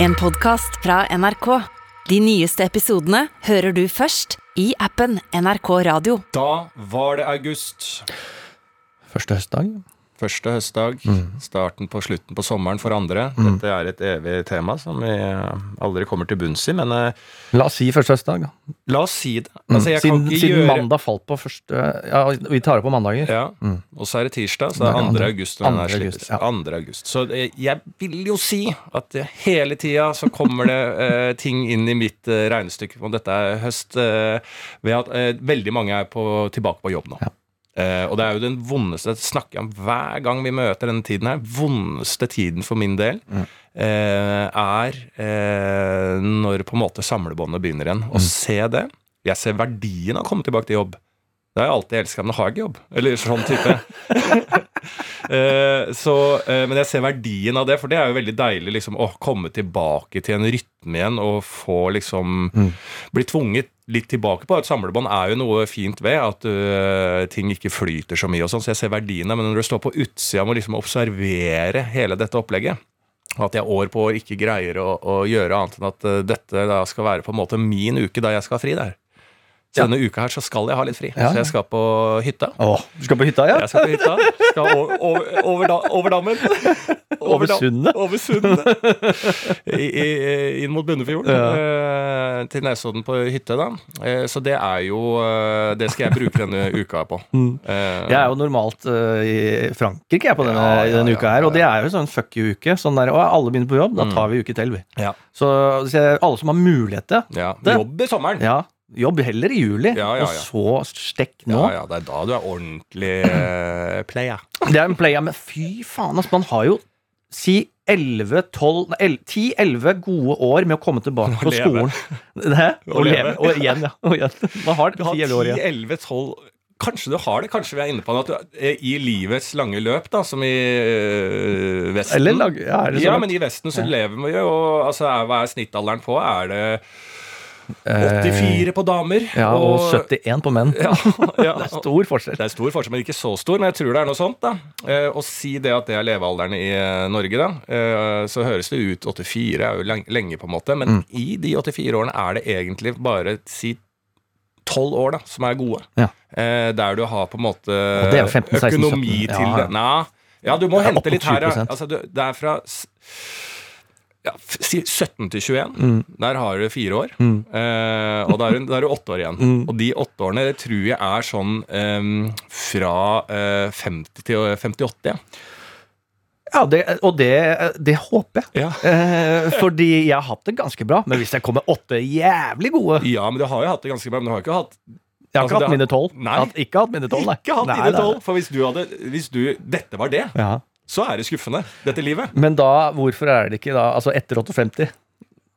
En podkast fra NRK. De nyeste episodene hører du først i appen NRK Radio. Da var det august. Første høstdag. Første høstdag. Starten på slutten på sommeren for andre. Dette er et evig tema som vi aldri kommer til bunns i, men eh, La oss si første høstdag, da. la oss si det. Altså, jeg kan Siden, siden gjøre mandag falt på første Ja, vi tar det på mandager. ja, Og så er det tirsdag, så det er er 2. andre- august. når den 2. her august, ja. 2. august. Så eh, jeg vil jo si at eh, hele tida så kommer det eh, ting inn i mitt eh, regnestykke om dette er høst, eh, ved at eh, veldig mange er på, tilbake på jobb nå. Ja. Eh, og det er jo den vondeste det snakker jeg om hver gang vi møter denne tiden her. Vondeste tiden for min del eh, er eh, når på en måte samlebåndet begynner igjen. Å se det. Jeg ser verdien av å komme tilbake til jobb. Det har jeg alltid elska, men har ikke jobb. Eller sånn type. Eh, så, eh, men jeg ser verdien av det, for det er jo veldig deilig liksom, å komme tilbake til en rytme igjen og få liksom Bli tvunget litt tilbake på. Et samlebånd er jo noe fint ved at uh, ting ikke flyter så mye og sånn, så jeg ser verdien av Men når du står på utsida og må liksom observere hele dette opplegget at jeg år på år ikke greier å, å gjøre annet enn at dette skal være på en måte min uke da jeg skal ha fri der. Så denne uka her så skal jeg ha litt fri. Så jeg skal på hytta. Åh, du skal på hytta, ja? Jeg skal på hytta. Skal over, over, over, da, over dammen. Over sundet? Over sundet. Inn mot Bunnefjorden. Ja. til Nesodden på hytte, da. Eh, så det er jo eh, Det skal jeg bruke denne uka på. Mm. Jeg er jo normalt i Frankrike jeg, på denne, Ja, ja, denne uka her, og det er jo sånn fuck you-uke. Sånn der, og alle begynner på jobb, da tar vi uke til, vi. ja, Så, så alle som har mulighet til ja. Det- Jobb i sommeren. ja, jobb heller i juli, Ja, ja, ja. og så stekk nå. Ja, ja, det er da du er ordentlig uh, player. Det er en player, men fy faen, altså. man har jo si 11-12 10-11 gode år med å komme tilbake på skolen. Hæ? Og, og leve. Og igjen, ja. Og igjen. Man har Du har 10-11 år igjen. 10-11-12 Kanskje du har det, kanskje vi er inne på det. At du, er I livets lange løp, da, som i øh, Vesten Eller lag, ja, Ja, men i Vesten så lever vi jo altså, er, Hva er snittalderen på? Er det 84 på damer? Ja, og 71 på menn. Ja, ja. Det er stor forskjell. Det er stor forskjell, men ikke så stor. Men jeg tror det er noe sånt. da eh, Å si det at det er levealderen i eh, Norge, da eh, så høres det ut 84 er jo lenge, på en måte. Men Mm. i de 84 årene er det egentlig bare si 12 år da som er gode. Ja. Der du har på en måte det 15, 16, økonomi 17. til Ja, ja. det. Nei, ja, du må hente litt her. Altså, det er fra ja, 17 til 21. Mm. Der har du fire år. Eh, og da er, du- åtte år igjen. Mm. Og de åtte årene det tror jeg er sånn eh, fra eh, 50 til 58. Ja. Ja, det, og det, det håper jeg. Ja. Eh, fordi jeg har hatt det ganske bra. Men hvis jeg kommer åtte jævlig gode ja, men du har jo hatt det ganske bra. Men du har ikke hatt Jeg har Altså, ikke hatt mine tolv. Ikke hatt mine tolv, ikke hatt dine tolv. For hvis du hadde Hvis du Dette var det, Ja. Så er det skuffende. Dette livet. Men da, hvorfor er det ikke da Altså etter 58?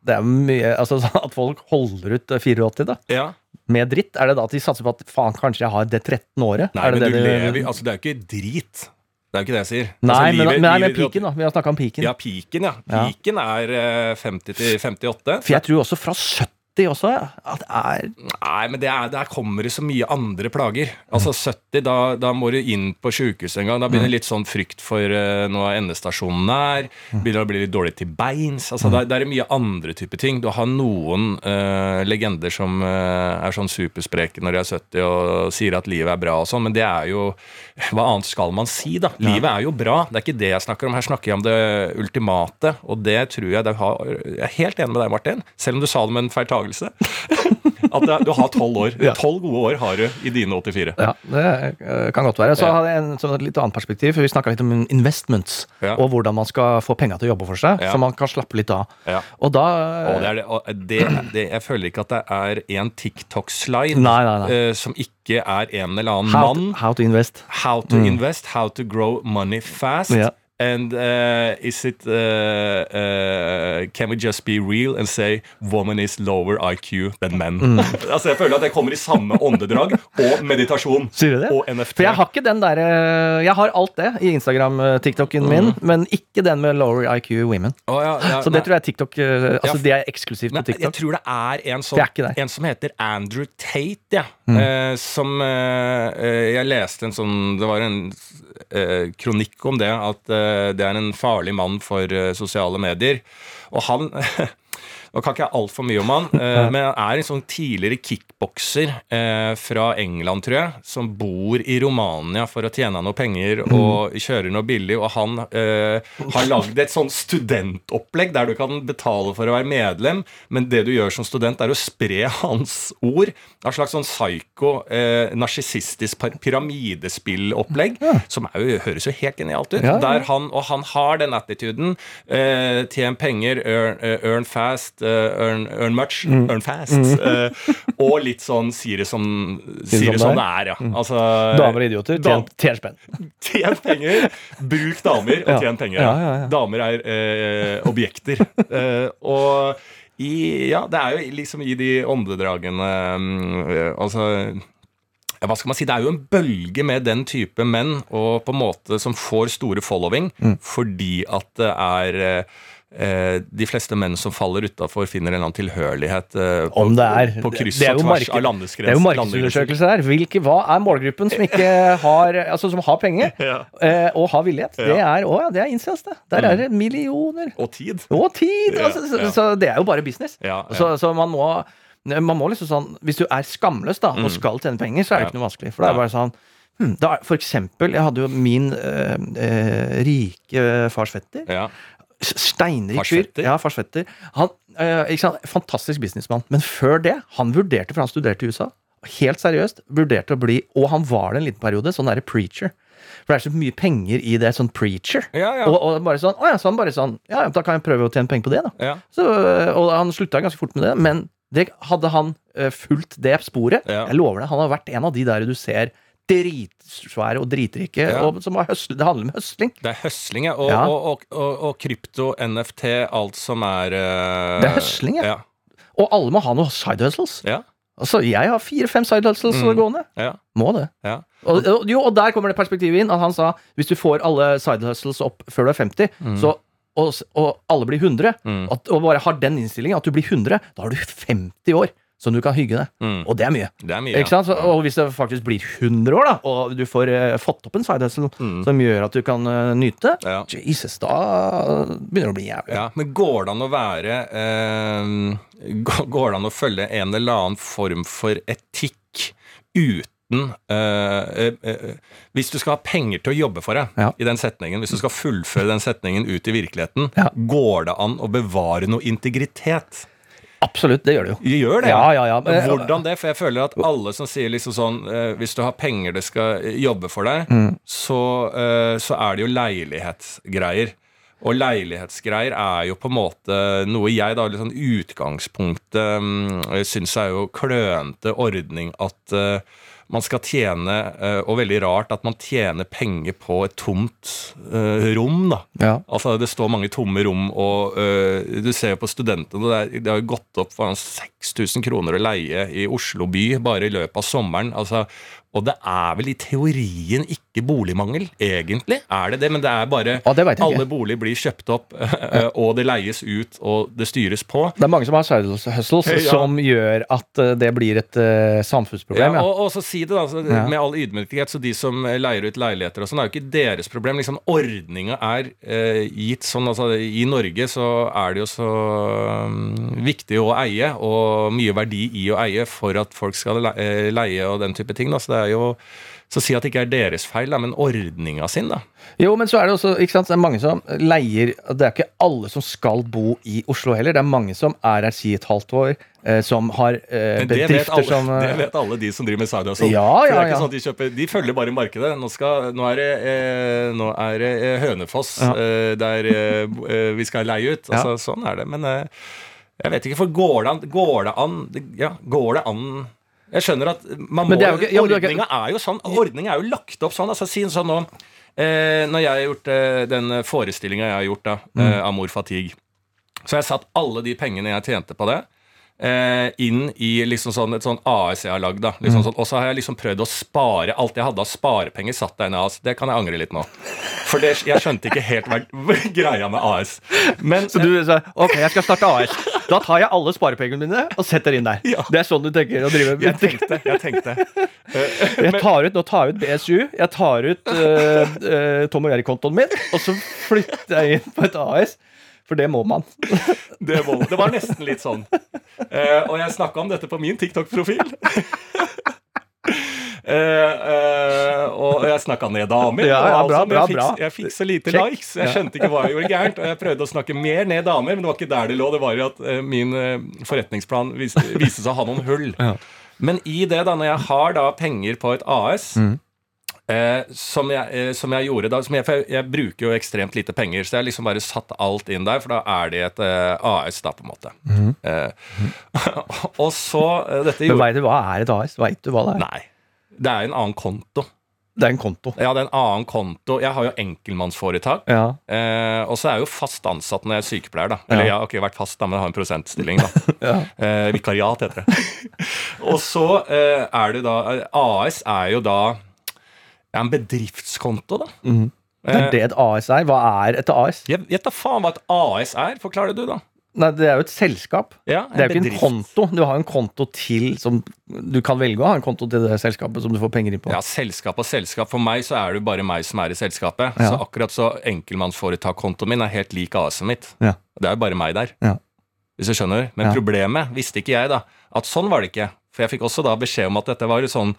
Det er mye Altså at folk holder ut eh, 84, da. Ja. Med dritt. Er det da at de satser på at faen, kanskje jeg har det 13 året? Nei, er det men du det lever Altså, det er jo ikke drit. Det er jo ikke det jeg sier. Nei, altså, men, livet- men, men livet- piken, da. Vi har snakka om piken. Ja, piken, ja. Ja. Piken er eh, 50 til 58. For jeg tror også fra 70 også at det er Nei, men det er, der kommer det så mye andre plager. Altså 70, da, da må du inn på sjukehuset en gang. Da begynner litt sånn frykt for uh, nå er endestasjonen nær. Begynner å bli litt dårlig til beins. Altså, det, er- det er mye andre typer ting. Du har noen uh, legender som uh, er sånn superspreke når de er 70 og sier at livet er bra og sånn, men det er jo Hva annet skal man si, da? Livet er jo bra. Det er ikke det jeg snakker om. Her snakker jeg om det ultimate, og det tror jeg det har Jeg er helt enig med deg, Martin, selv om du sa det med en feiltagelse. At det, du har tolv år. Tolv gode år har du i dine 84. Ja, det kan godt være. Så har jeg en sånn et litt annet perspektiv. for Vi snakka litt om investments, Ja. og hvordan man skal få penga til å jobbe for seg. Ja. Så man kan slappe litt av. Ja. Og da Og det er det, og det, det, jeg føler ikke at det er en TikTok-slide eh, som ikke er en eller annen how, mann. to, how to invest. How to invest, how to grow money fast. Ja. And uh, is it uh, uh, Can we just be real and say woman is lower IQ than men? Mm. altså Jeg føler at jeg kommer i samme åndedrag. Og meditasjon. Sier du det? Og NFT. For jeg har ikke den derre Jeg har alt det i Instagram-tiktoken min, men ikke den med lower IQ women. Oh, ja, ja, Så det nei. tror jeg TikTok eh, Altså Ja, det er eksklusivt på jeg tror det er en, sånn, er en som heter Andrew Tate, ja. Mm. Eh, som eh, eh, Jeg leste en sånn Det var en eh, kronikk om det, at eh, det er en farlig mann for eh, sosiale medier. Og han Nå kan ikke jeg altfor mye om han, eh, men han er en sånn tidligere kickbokser eh, fra England, tror jeg, som bor i Romania for å tjene noe penger og kjøre noe billig. Og han eh, har lagd et sånn studentopplegg der du kan betale for å være medlem, men det du gjør som student, er å spre hans ord. Et slags sånn psyko, eh, narsissistisk pyramidespillopplegg, som er jo, høres jo helt genialt ut. Der han, og han har den attituden. Eh, tjen penger, earn, earn fast, eh, earn, earn much, Mm. earn fast. Eh, og litt sånn sier det som, sier det som det er, ja. Altså, Damer og idioter. Tjen tjen spenn. Tjen penger, bruk damer, og tjen penger. Ja, ja, ja. Damer er eh, objekter. Eh, og i, ja, det er jo liksom i de åndedragene mm, eh, Altså hva skal man si, Det er jo en bølge med den type menn og på en måte som får store following Mm. fordi at det er de fleste menn som faller utafor, finner en eller annen tilhørighet eh, på, Om det er på kryss og tvers av landesgrenser. Det er jo markedsundersøkelse der. Hvilke, hva er målgruppen som ikke har Altså som har penger Ja. eh, og har villighet? Det er, å, ja, det er incest, det. Der er det millioner. Og tid. Og tid! Ja, Altså, så, ja. så det er jo bare business. Ja, ja. Så, så man må man må liksom sånn Hvis du er skamløs da og skal tjene penger, så er det Mm. Ikke noe vanskelig. For det er bare sånn hm, da, For eksempel, jeg hadde jo min øh, øh, rike fars fetter. Ja. Steinrik fyr. Ja, farsfetter. Han, eh, sant? Fantastisk businessmann. Men før det, han vurderte, for han studerte i USA, helt seriøst, vurderte å bli Og han var det en liten periode, sånn derre preacher. For det er så mye penger i det, sånn preacher. Ja, ja. Og, og bare sånn, å ja, så han bare sånn Ja, da kan jeg prøve å tjene penger på det, da. Ja. Så, øh, og han slutta ganske fort med det, men det, hadde han øh, fulgt det sporet Ja. Jeg lover deg, han har vært en av de der du ser dritsvære og dritrike, Ja. og, som har det handler om høsling. Det er høsling, ja. Og, Ja. og, og, og, krypto, NFT, alt som er uh, Det er høsling, ja. ja. Og alle må ha noe side hustles. Ja. Altså, jeg har fire-fem side hustles Mm. gående. Ja. Må det. ja. Og, jo, og der kommer det perspektivet inn. At han sa hvis du får alle side hustles opp før du er 50, så, og, og alle blir 100, Mm. at, og bare har den innstillingen, at du blir 100, da har du 50 år som du kan hygge deg. Mm. Og det er mye. Det er mye. Ikke sant? Så, og hvis det faktisk blir 100 år, da, og du får uh, fått opp en side hustle Mm. som gjør at du kan uh, nyte, Ja. Jesus, da begynner det å bli jævlig. Ja, men går det an å være eh, går- Går det an å følge en eller annen form for etikk uten Uh, uh, uh, Hvis du skal ha penger til å jobbe for deg Ja. i den setningen, hvis du skal fullføre den setningen ut i virkeligheten, Ja. går det an å bevare noe integritet? Absolutt, det gjør det jo. Gjør det. Ja, ja, ja. Men Hvordan det? For jeg føler at alle som sier liksom sånn eh, Hvis du har penger det skal eh, jobbe for deg, Mm. så, eh, så er det jo leilighetsgreier. Og leilighetsgreier er jo på en måte noe jeg da sånn utgangspunktet um, syns er jo klønete ordning at eh, man skal tjene, eh, og veldig rart at man tjener penger på et tomt uh, rom, da. Ja. Altså, Det står mange tomme rom, og uh, du ser jo på studentene Det, er, det har jo gått opp for 6000 kroner å leie i Oslo by bare i løpet av sommeren. Altså, og det er vel i teorien ikke boligmangel, egentlig? Er det det? Men det er bare ah, det. Alle boliger blir kjøpt opp, ja. og det leies ut, og det styres på. Det er mange som har side hustles Ja. som gjør at eh, det blir et uh, samfunnsproblem. Ja, og, og så si det da, så, med all ydmykhet, så de som eh, leier ut leiligheter og sånn, er jo ikke deres problem. Liksom, Ordninga er uh, gitt sånn, altså I Norge så er det jo så um, viktig å eie, og mye verdi i å eie for at folk skal le eh, leie og den type ting. Da. Så det er jo så si at det ikke er deres feil, da, men ordninga sin, da. Jo, men så er det også ikke sant, det er mange som leier Det er ikke alle som skal bo i Oslo heller. Det er mange som er her si et halvt år, eh, som har eh, det bedrifter alle, som det vet alle de som driver med sauna og sånn. Ja, det ja, ja. sånn de, kjøper, de følger bare markedet. Nå, skal, nå er det, eh, nå er det eh, Hønefoss Ja. eh, der vi skal leie ut. Altså, Sånn er det. Men jeg vet ikke, for går det an, går det an Ja, går det an Jeg skjønner at man må er ikke- ja, Ordninga er jo sånn Ordninga er jo lagt opp sånn. Altså, si sånn nå eh, Når jeg har gjort eh, den forestillinga jeg har gjort da, Mm. eh, Amor Fatigue, så har jeg satt alle de pengene jeg tjente på det, inn i liksom sånn, et sånn AS jeg har lagd. Liksom sånn, og så har jeg liksom prøvd å spare alt jeg hadde av sparepenger, satt der inne AS. Det kan jeg angre litt nå. For det, jeg skjønte ikke helt hva greia med AS. Men Så du sa ok, jeg skal starte AS. Da tar jeg alle sparepengene mine og setter inn der. Ja. Det er sånn du tenker å drive jeg tenkte, jeg tenkte. Jeg tar ut, nå tar jeg ut BSU, jeg tar ut uh, uh, Tom og Erik-kontoen min, og så flytter jeg inn på et AS. For det må man. Det, må, det var nesten litt sånn. Eh, og jeg snakka om dette på min TikTok-profil. Eh, eh, og jeg snakka ned damer. Ja, ja, bra, bra, bra. jeg fikk så lite Check. likes. Jeg skjønte ikke hva jeg gjorde gærent. Og jeg prøvde å snakke mer ned damer, men det var ikke der det lå. Det var jo at eh, min eh, forretningsplan viste, viste seg å ha noen hull. Ja. Men i det, da, når jeg har da penger på et AS Mm. Eh, som, jeg, eh, som jeg gjorde da som jeg, for jeg, jeg bruker jo ekstremt lite penger, så jeg liksom bare satt alt inn der, for da er det et eh, AS, da, på en måte. Eh, og så eh, Dette Men veit du hva er et AS? Vet du hva det er? Nei. Det er en annen konto. Det er en konto. Ja, det er en annen konto. Jeg har jo enkeltmannsforetak. Ja. Eh, og så er jeg jo fast ansatt når jeg er sykepleier. da Eller Ja. jeg har ikke vært fast, da, men jeg har en prosentstilling. da Ja. eh, Vikariat heter det. og så eh, er det da AS er jo da ja, en bedriftskonto, da. Det er det et AS er. Hva er et AS? Vet da faen hva et AS er. Forklar det, du, da. Nei, Det er jo et selskap. Ja, Det er jo ikke en konto. Du har en konto til som Du kan velge å ha en konto til det selskapet som du får penger inn på. Ja, selskap og selskap. For meg så er det jo bare meg som er i selskapet. Ja. Så akkurat så enkeltmannsforetak-kontoen min er helt lik AS-en mitt. Ja. Det er jo bare meg der. Ja. Hvis du skjønner. Men problemet visste ikke jeg, da. At sånn var det ikke. For jeg fikk også da beskjed om at dette var jo sånn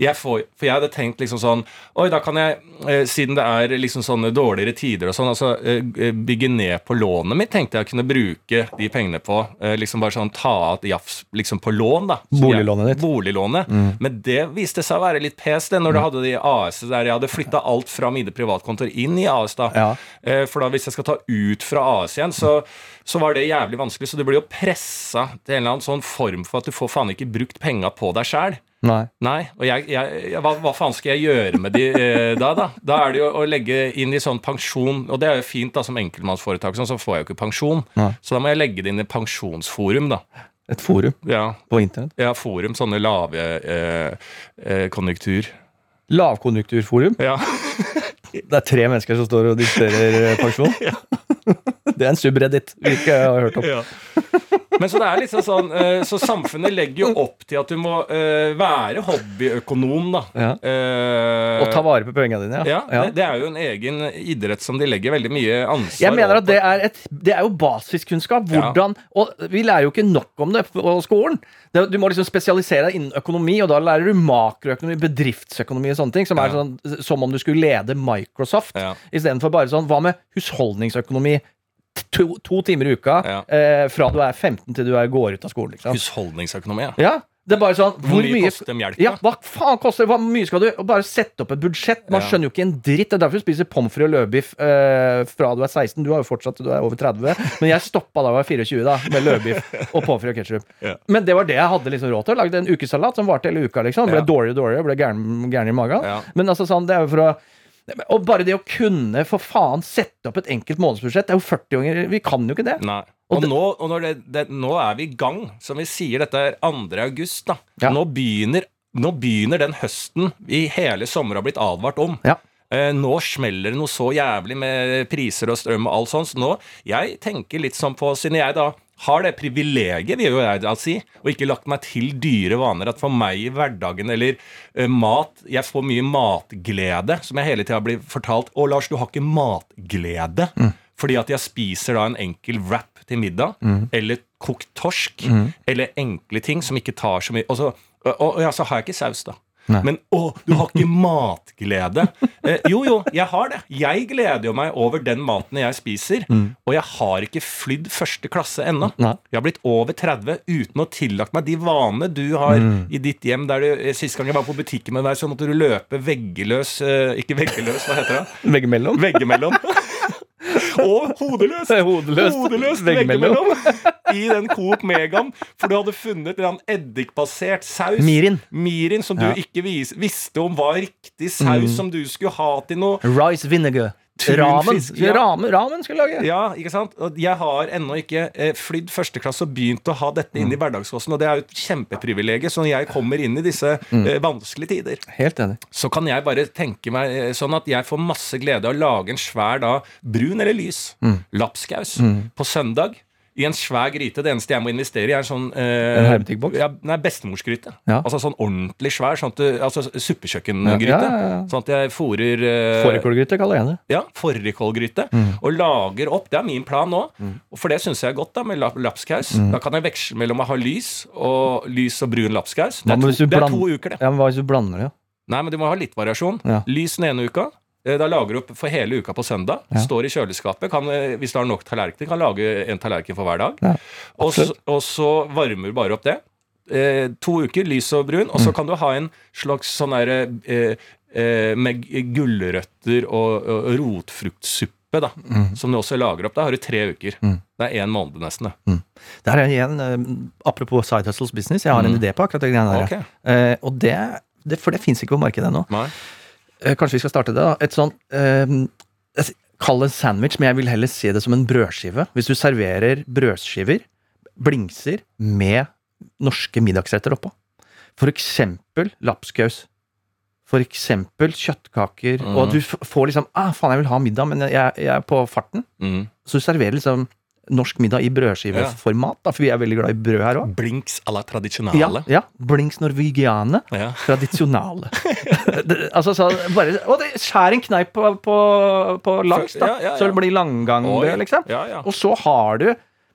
jeg får, For jeg hadde tenkt liksom sånn Oi, da kan jeg, eh, siden det er liksom sånne dårligere tider og sånn, altså eh, bygge ned på lånet mitt, tenkte jeg å kunne bruke de pengene på. Eh, liksom bare sånn ta av jafs liksom på lån, da. Så jeg- Boliglånet ditt. Boliglånet. Men det viste seg å være litt pes, det, når du hadde de AS der jeg hadde flytta alt fra mine privatkontoer inn i AS. da Ja. Eh, For da hvis jeg skal ta ut fra AS igjen, så, så var det jævlig vanskelig. Så du blir jo pressa til en eller annen sånn form for at du får faen ikke brukt penga på deg sjæl. Nei. Nei, og jeg, jeg, hva, hva faen skal jeg gjøre med de eh, da, da? Da er det jo å legge inn i sånn pensjon, og det er jo fint da som enkeltmannsforetak, sånn, så får jeg jo ikke pensjon. Nei. Så da må jeg legge det inn i pensjonsforum, da. Et forum Ja, på internett. ja forum, sånne lave eh, eh, konjunktur. Lavkonjunkturforum. Ja. Det er tre mennesker som står og diskuterer pensjon? pensjon. Det er en subreddit vi ikke har hørt om. Ja. Men så det er liksom sånn eh, Så samfunnet legger jo opp til at du må eh, være hobbyøkonom, da. Ja. Eh, Og ta vare på pengene dine. ja, Det, det er jo en egen idrett som de legger veldig mye ansvar Jeg mener at det er, et, det er jo basiskunnskap. Hvordan, Og vi lærer jo ikke nok om det på skolen. Du må liksom spesialisere deg innen økonomi, og da lærer du makroøkonomi, bedriftsøkonomi og sånne ting, som er sånn, som om du skulle lede Microsoft, Ja. istedenfor bare sånn Hva med husholdningsøkonomi? To, to timer i uka Ja. eh, fra du er 15 til du er, går ut av skolen. Liksom. Husholdningsøkonomi, ja. Ja, det er bare sånn Hvor mye koster melk, Ja, hva faen koster? Hvor mye skal du Bare sette opp et budsjett. Man Ja. skjønner jo ikke en dritt. Det er derfor du spiser pommes frites og løvbiff eh, fra du er 16. Du har jo fortsatt til du er over 30. Men jeg stoppa da jeg var 24, da, med løvbiff og pommes frites og ketsjup. Ja. Men det var det jeg hadde liksom råd til. Lagde en ukesalat som varte hele uka. liksom Ble dårligere og dårligere, ble gæren, gæren i magen. Men altså sånn, det er jo for å og bare det å kunne for faen sette opp et enkelt månedsbudsjett Det er jo 40 ganger Vi kan jo ikke det. Nei. Og Og, nå, og når det, det, nå er vi i gang. Som vi sier, dette er 2. august. da Ja. nå, begynner, nå begynner den høsten vi hele sommer har blitt advart om. Ja. Eh, nå smeller det noe så jævlig med priser og strøm og alt sånt. Så nå, jeg tenker litt sånn på, siden jeg da har det privilegiet, vil jo jeg si, og ikke lagt meg til dyre vaner, at for meg i hverdagen eller uh, mat Jeg får mye matglede, som jeg hele tida blir fortalt. Å, Lars, du har ikke matglede. Fordi at jeg spiser da en enkel wrap til middag, eller kokt torsk, eller enkle ting som ikke tar så mye. Og så, og, og, ja, så har jeg ikke saus, da. Nei. Men å, du har ikke matglede. Eh, jo, jo, jeg har det. Jeg gleder jo meg over den maten jeg spiser. Og jeg har ikke flydd første klasse ennå. Jeg har blitt over 30 uten å tillagt meg de vanene du har i ditt hjem. Der du, eh, Sist gang jeg var på butikken med deg, så måtte du løpe veggeløs eh, Ikke veggeløs, hva heter det? Veggimellom. Veggimellom. Og hodeløst! Hodeløst. Hodeløst Veggimellom. I den Coop Megaen. For du hadde funnet en eddikbasert saus. Mirin. Mirin som du Ja. Mm. ikke vis, visste om var riktig saus som du skulle ha til noe. Rice vinegar. Ramen! Ramen, ramen skulle lage! Ja, ikke sant? Og jeg har ennå ikke eh, flydd første klasse og begynt å ha dette inn i hverdagskosten. Og det er jo et kjempeprivilegium. Så når jeg kommer inn i disse mm. vanskelige tider, Helt enig. så kan jeg bare tenke meg eh, sånn at jeg får masse glede av å lage en svær da, brun eller lys lapskaus på søndag. I en svær gryte. Det eneste jeg må investere i, er en sånn eh, En? Ja, nei, bestemorsgryte. Ja. Altså sånn ordentlig svær. Sånn at du, altså suppekjøkkengryte. Ja. Sånn at jeg fòrer eh, Fårikålgryte kaller jeg det. ja, fårikålgryte. Og lager opp. Det er min plan nå. Mm. For det syns jeg er godt da med lapskaus. lapskaus. Da kan jeg veksle mellom å ha lys og lys og brun lapskaus. Det er to, det er to uker, det. Ja, men Hva hvis du blander det? Nei, men du må ha litt variasjon. Lys den ene uka. Eh, Da lager du opp for hele uka på søndag. Ja. Står i kjøleskapet. Kan, eh, hvis du har nok tallerkener, kan lage en tallerken for hver dag. Ja, og, så, og så varmer du bare opp det. Eh, to uker, lys og brun. Og så Mm. kan du ha en slags sånn derre eh, eh, med gulrøtter og, og rotfruktsuppe, da. Mm. Som du også lager opp. Da har du tre uker. Det er én måned, nesten. det. Der er igjen, eh, apropos Side Hustles Business, jeg har en idé på akkurat det greiene der. Okay. Eh, og det, det, for det fins ikke på markedet ennå. Eh, kanskje vi skal starte det, da. Et sånn eh, Kall det en sandwich, men jeg vil heller se det som en brødskive. Hvis du serverer brødskiver, blingser, med norske middagsretter oppå. For eksempel lapskaus. For eksempel kjøttkaker. Mm. Og at du får liksom ah, faen, jeg vil ha middag, men jeg, jeg er på farten. Mm. Så du serverer liksom norsk middag i brødskiveformat, Ja. for vi er veldig glad i brød her òg. Blinks à la tradisjonale. ja. Blinks norwegiane. Ja. Tradisjonale. det, altså, så bare, og det skjær en kneip på, på, på laks, da, Ja, ja, ja. så det blir langgang, liksom. Ja, ja. Og så har du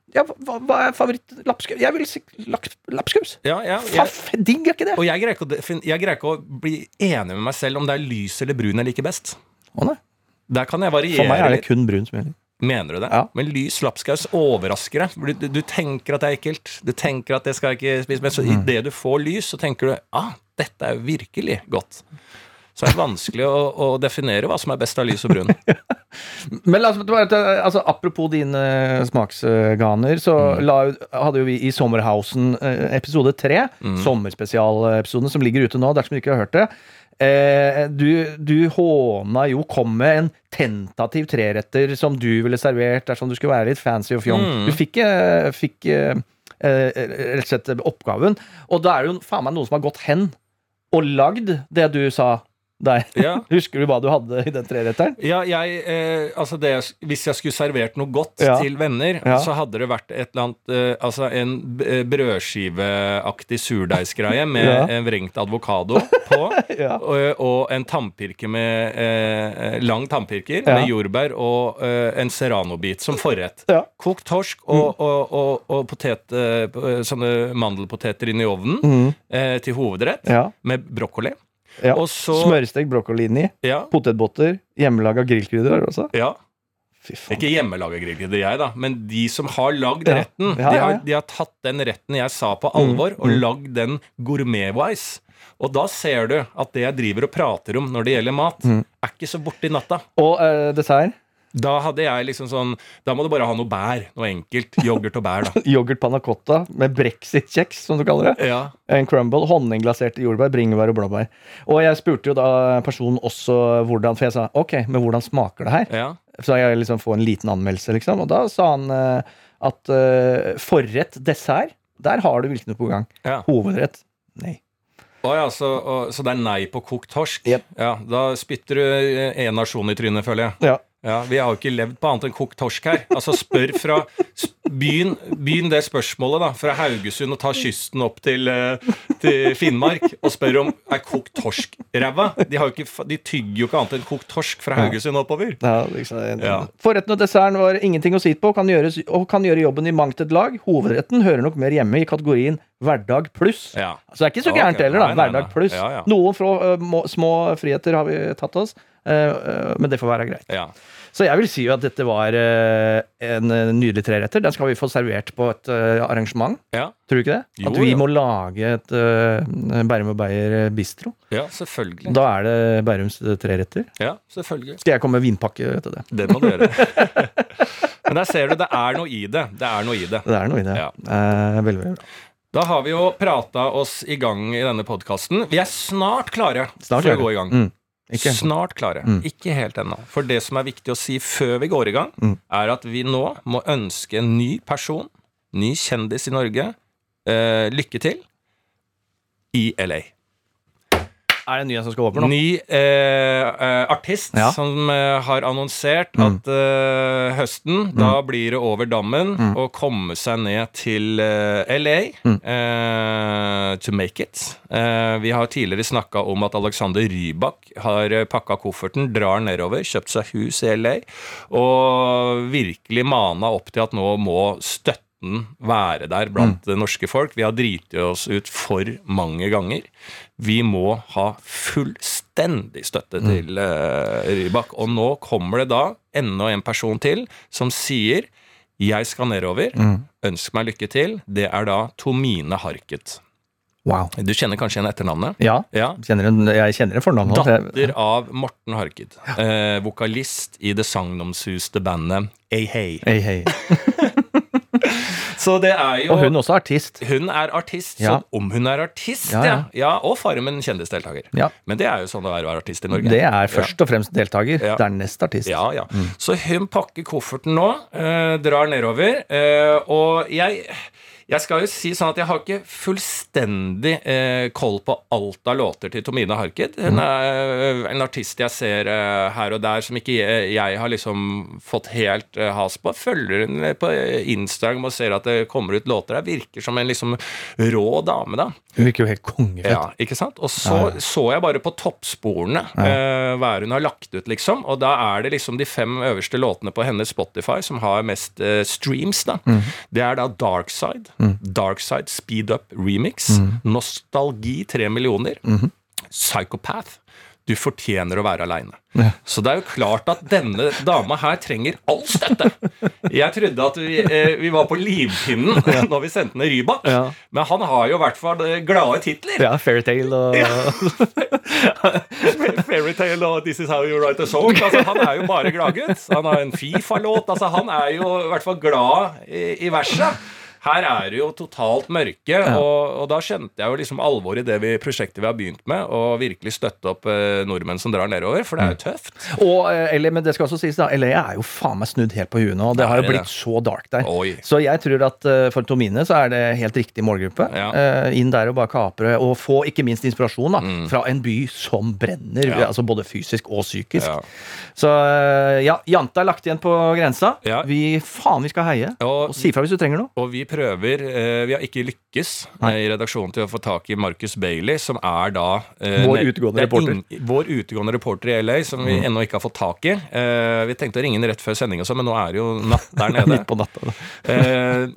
ja, hva, hva er favoritt-lapskaus? Jeg vil si lapskaus. ja, ja, Faff, digg er ikke det? Og jeg greier, ikke jeg greier ikke å bli enig med meg selv om det er lys eller brun jeg liker best. Å nei. Der kan jeg variere For meg er det kun brun som gjelder. Mener du det? Ja. Men lys lapskaus overrasker deg. Du, du, tenker at det er ekkelt. Du tenker at det skal jeg ikke spise. Men så Mm. idet du får lys, så tenker du ah, dette er virkelig godt. Så er det vanskelig å, å definere hva som er best av lys og brun. Men altså, altså, apropos dine smaksganer, så Mm. la, hadde jo vi i Sommerhausen eh, episode tre, Mm. sommerspesialepisoden som ligger ute nå, dersom du ikke har hørt det. Eh, du, du håna jo, kom med en tentativ treretter som du ville servert dersom du skulle være litt fancy og fjong. Mm. Du fikk, eh, fikk eh, eh, rett og slett oppgaven. Og da er det jo faen meg noen som har gått hen og lagd det du sa der. Ja. Husker du hva du hadde i den treretteren? Ja, jeg, eh, altså det, Hvis jeg skulle servert noe godt Ja. til venner, Ja. så hadde det vært et eller annet eh, Altså en eh, brødskiveaktig surdeigsgreie med en vrengt avokado på. Ja. og, og en tannpirke med eh, lang tannpirker med jordbær og eh, en serranobit som forrett. Kokt torsk og, og, og, og potet, eh, sånne mandelpoteter inn i ovnen Mm. eh, til hovedrett med brokkoli. Ja. Smørstekt brokkoli inni. Ja. Potetbotter. Hjemmelaga grillkrydder også. ja. Ikke hjemmelaga grillkrydder, jeg, da, men de som har lagd Ja. retten. Ja, De, har. Mm. de har tatt den retten jeg sa på alvor, og lagd den gourmet-wise. Og da ser du at det jeg driver og prater om når det gjelder mat, Mm. er ikke så borte i natta. Og uh, dessert. Da hadde jeg liksom sånn Da må du bare ha noe bær. Noe enkelt. Yoghurt og bær, da. Yoghurt panna cotta med brexit-kjeks, som du kaller det. Ja. En crumble, honningglaserte jordbær, bringebær og blåbær. Og jeg spurte jo da personen også hvordan For jeg sa ok, men hvordan smaker det her? ja. Så jeg liksom får en liten anmeldelse, liksom. Og da sa han uh, at uh, forrett, dessert, der har du virkelig noe på gang. ja. Hovedrett, nei. Oh, ja, så, og, så det er nei på kokt torsk? Yep. Ja, Da spytter du én nasjon i trynet, føler jeg. Ja. Ja, Vi har jo ikke levd på annet enn kokt torsk her. Altså spør fra Begynn, det spørsmålet, da. Fra Haugesund og ta kysten opp til, eh, til Finnmark og spør om er kokt torsk ræva. De, ikke, de tygger jo ikke annet enn kokt torsk fra Haugesund oppover. Ja, liksom, Ja. Forretten og desserten var ingenting å si på, kan gjøres, og kan gjøre jobben i mangt et lag. Hovedretten hører nok mer hjemme i kategorien hverdag pluss. Ja. Så det er ikke så gærent heller, da. Hverdag pluss. Noen fra, uh, må, små friheter har vi tatt oss, men det får være greit. ja. Så jeg vil si jo at dette var en nydelig treretter. Den skal vi få servert på et arrangement. ja. Tror du ikke det? Jo, at vi ja. må lage et Bærum og Beyer bistro. Ja, selvfølgelig. Da er det Bærums treretter. Ja, selvfølgelig. Skal jeg komme med vinpakke til det? Det må du gjøre. Men der ser du, det er noe i det. Det er noe i det. Det er noe i det. Ja. Eh, veldig, veldig bra. Da har vi jo prata oss i gang i denne podkasten. Vi er snart klare Snart for å gå i gang. Mm. Ikke? Snart klare. Ikke helt ennå. For det som er viktig å si før vi går i gang, er at vi nå må ønske en ny person, ny kjendis i Norge, eh, lykke til i LA. Er det en ny en som skal over nå? Ny eh, eh, artist Ja. som eh, har annonsert at eh, høsten, da blir det over dammen å komme seg ned til eh, LA eh, to make it. Eh, vi har tidligere snakka om at Alexander Rybak har eh, pakka kofferten, drar nedover, kjøpt seg hus i LA, og virkelig mana opp til at nå må støtten være der blant det norske folk. Vi har driti oss ut for mange ganger. Vi må ha fullstendig støtte til uh, Rybak. Og nå kommer det da enda en person til som sier jeg skal nedover. Ønsk meg lykke til. Det er da Tomine Harket. Wow. Du kjenner kanskje igjen etternavnet? Ja, Ja. kjenner en, jeg kjenner en fornavn. Datter av Morten Harket. Eh, vokalist i det sagnomsuste bandet Hey Hey. Hei, hei. Så det er jo Og hun også er artist. Hun er artist, Ja. så om hun er artist, Ja, ja. ja. Og Farmen kjendisdeltaker. Ja. Men det er jo sånn det er å være artist i Norge. Det er først og fremst deltaker, Ja. dernest artist. Ja, ja. Så hun pakker kofferten nå, eh, drar nedover, eh, og jeg jeg skal jo si sånn at jeg har ikke fullstendig eh, koll på alt av låter til Tomine Harket. Hun er eh, en artist jeg ser eh, her og der som ikke jeg, jeg har liksom fått helt eh, has på. Følger hun på Instagram og ser at det kommer ut låter der. Virker som en liksom rå dame, da. Hun virker jo helt kongefett. Ja, ikke sant? Og så så jeg bare på toppsporene eh, hva hun har lagt ut, liksom. Og da er det liksom de fem øverste låtene på hennes Spotify som har mest eh, streams, da. Det er da Darkside, Darkside Speed Up Remix, Nostalgi 3 millioner, Psychopath. Du fortjener å være aleine. Så det er jo klart at denne dama her trenger all støtte. Jeg trodde at vi, eh, vi var på livpinnen når vi sendte ned Rybak, Ja. men han har jo i hvert fall eh, glade titler. Ja, Fairytale og Fairytale og This Is How You Write a Song. Altså, han er jo bare gladgutt. Han har en Fifa-låt. Altså, han er jo i hvert fall glad i, i verset. Her er det jo totalt mørke, og, og da skjønte jeg jo liksom alvoret i det vi, prosjektet vi har begynt med, og virkelig støtte opp eh, nordmenn som drar nedover, for det er jo tøft. Og eller, LA, men det skal også sies da, LA er jo faen meg snudd helt på huet nå. Det Ja, har jo det blitt så dark der. Oi. Så jeg tror at uh, for Tomine så er det helt riktig målgruppe. Ja. Uh, inn der og bare kapre, og få ikke minst inspirasjon da, fra en by som brenner. Mm. Ja. Altså både fysisk og psykisk. Ja. Så uh, ja, Janta er lagt igjen på grensa. Ja. Vi faen vi skal heie. Og- Og si fra hvis du trenger noe. Og vi prøver eh, Vi har ikke lykkes Nei. i redaksjonen til å få tak i Marcus Bailey, som er da eh, Vår utegående er reporter. In, Vår utegående reporter i LA, som vi ennå ikke har fått tak i. Eh, vi tenkte å ringe inn rett før sending, sånn, men nå er det jo natt der nede. Midt på natta. Eh,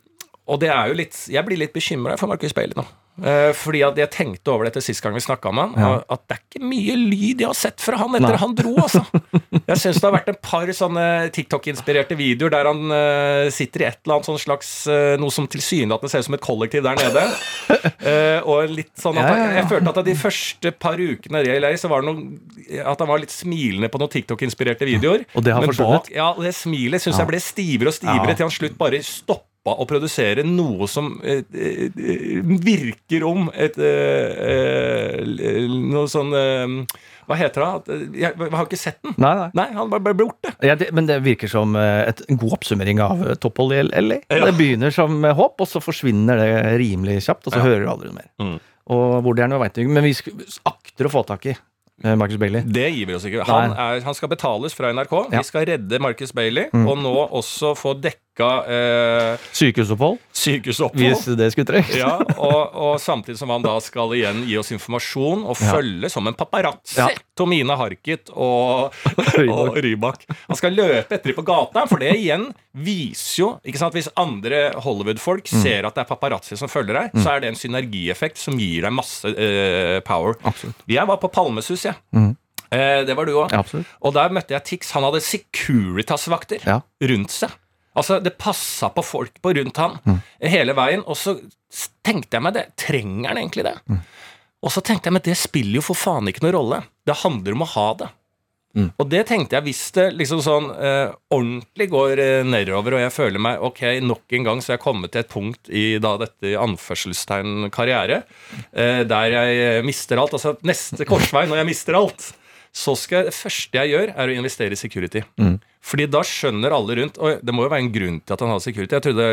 og det er jo litt Jeg blir litt bekymra for Marcus Bailey nå. Eh, fordi at jeg tenkte over dette sist gang vi snakka med han, ja. at det er ikke mye lyd jeg har sett fra han etter Nei. han dro, altså. Jeg syns det har vært et par sånne TikTok-inspirerte videoer der han uh, sitter i et eller annet sånn slags uh, Noe som tilsynelatende ser ut som et kollektiv der nede. uh, og litt sånn at Ja, ja, ja. Jeg følte at de første par ukene i lei, så var det noe At han var litt smilende på noen TikTok-inspirerte videoer. Og det har forsvunnet? Ja, det smilet syns jeg ble stivere og stivere Ja. til han slutt bare stoppa å produsere noe som eh, eh, virker om et eh, eh, Noe sånn eh, Hva heter det? Jeg, jeg har ikke sett den. Nei, nei. Nei, han bare ble borte. Ja, det, men det virker som et, en god oppsummering av topphold i LA. Ja. Det begynner som håp, og så forsvinner det rimelig kjapt, og så Ja. hører du aldri noe mer. Mm. Og hvor det er noe, veit ikke. Men vi akter å få tak i Marcus Bailey. Det gir vi oss ikke. Han, er, han skal betales fra NRK. Ja. Mm. Vi skal redde Marcus Bailey, og nå også få dekka eh, Sykehusopphold, sykehusopphold. hvis det skulle trengs. Ja, og, og samtidig som han da skal igjen gi oss informasjon og Ja. følge som en paparazzi Ja. Tomine Harket og, og Rybak. Han skal løpe etter dem på gata, for det igjen viser jo ikke sant, Hvis andre Hollywood-folk Mm. ser at det er paparazzi som følger deg, så er det en synergieffekt som gir deg masse eh, power. Absolutt. Jeg var på Palmesus, jeg. Mm. Eh, det var du òg. Ja. Og der møtte jeg Tix. Han hadde Securitas-vakter Ja. rundt seg. Altså, Det passa på folk på rundt han Mm. hele veien. Og så tenkte jeg meg det. Trenger han egentlig det? Mm. Og så tenkte jeg meg det spiller jo for faen ikke noen rolle. Det handler om å ha det. Mm. Og det tenkte jeg hvis det liksom sånn eh, ordentlig går eh, nedover, og jeg føler meg ok, nok en gang så er jeg kommet til et punkt i da dette anførselstegn karriere eh, der jeg mister alt. Altså neste korsvei når jeg mister alt. Så skal Det første jeg gjør, er å investere i security. Mm. Fordi da skjønner alle rundt Og det må jo være en grunn til at han har security. Jeg trodde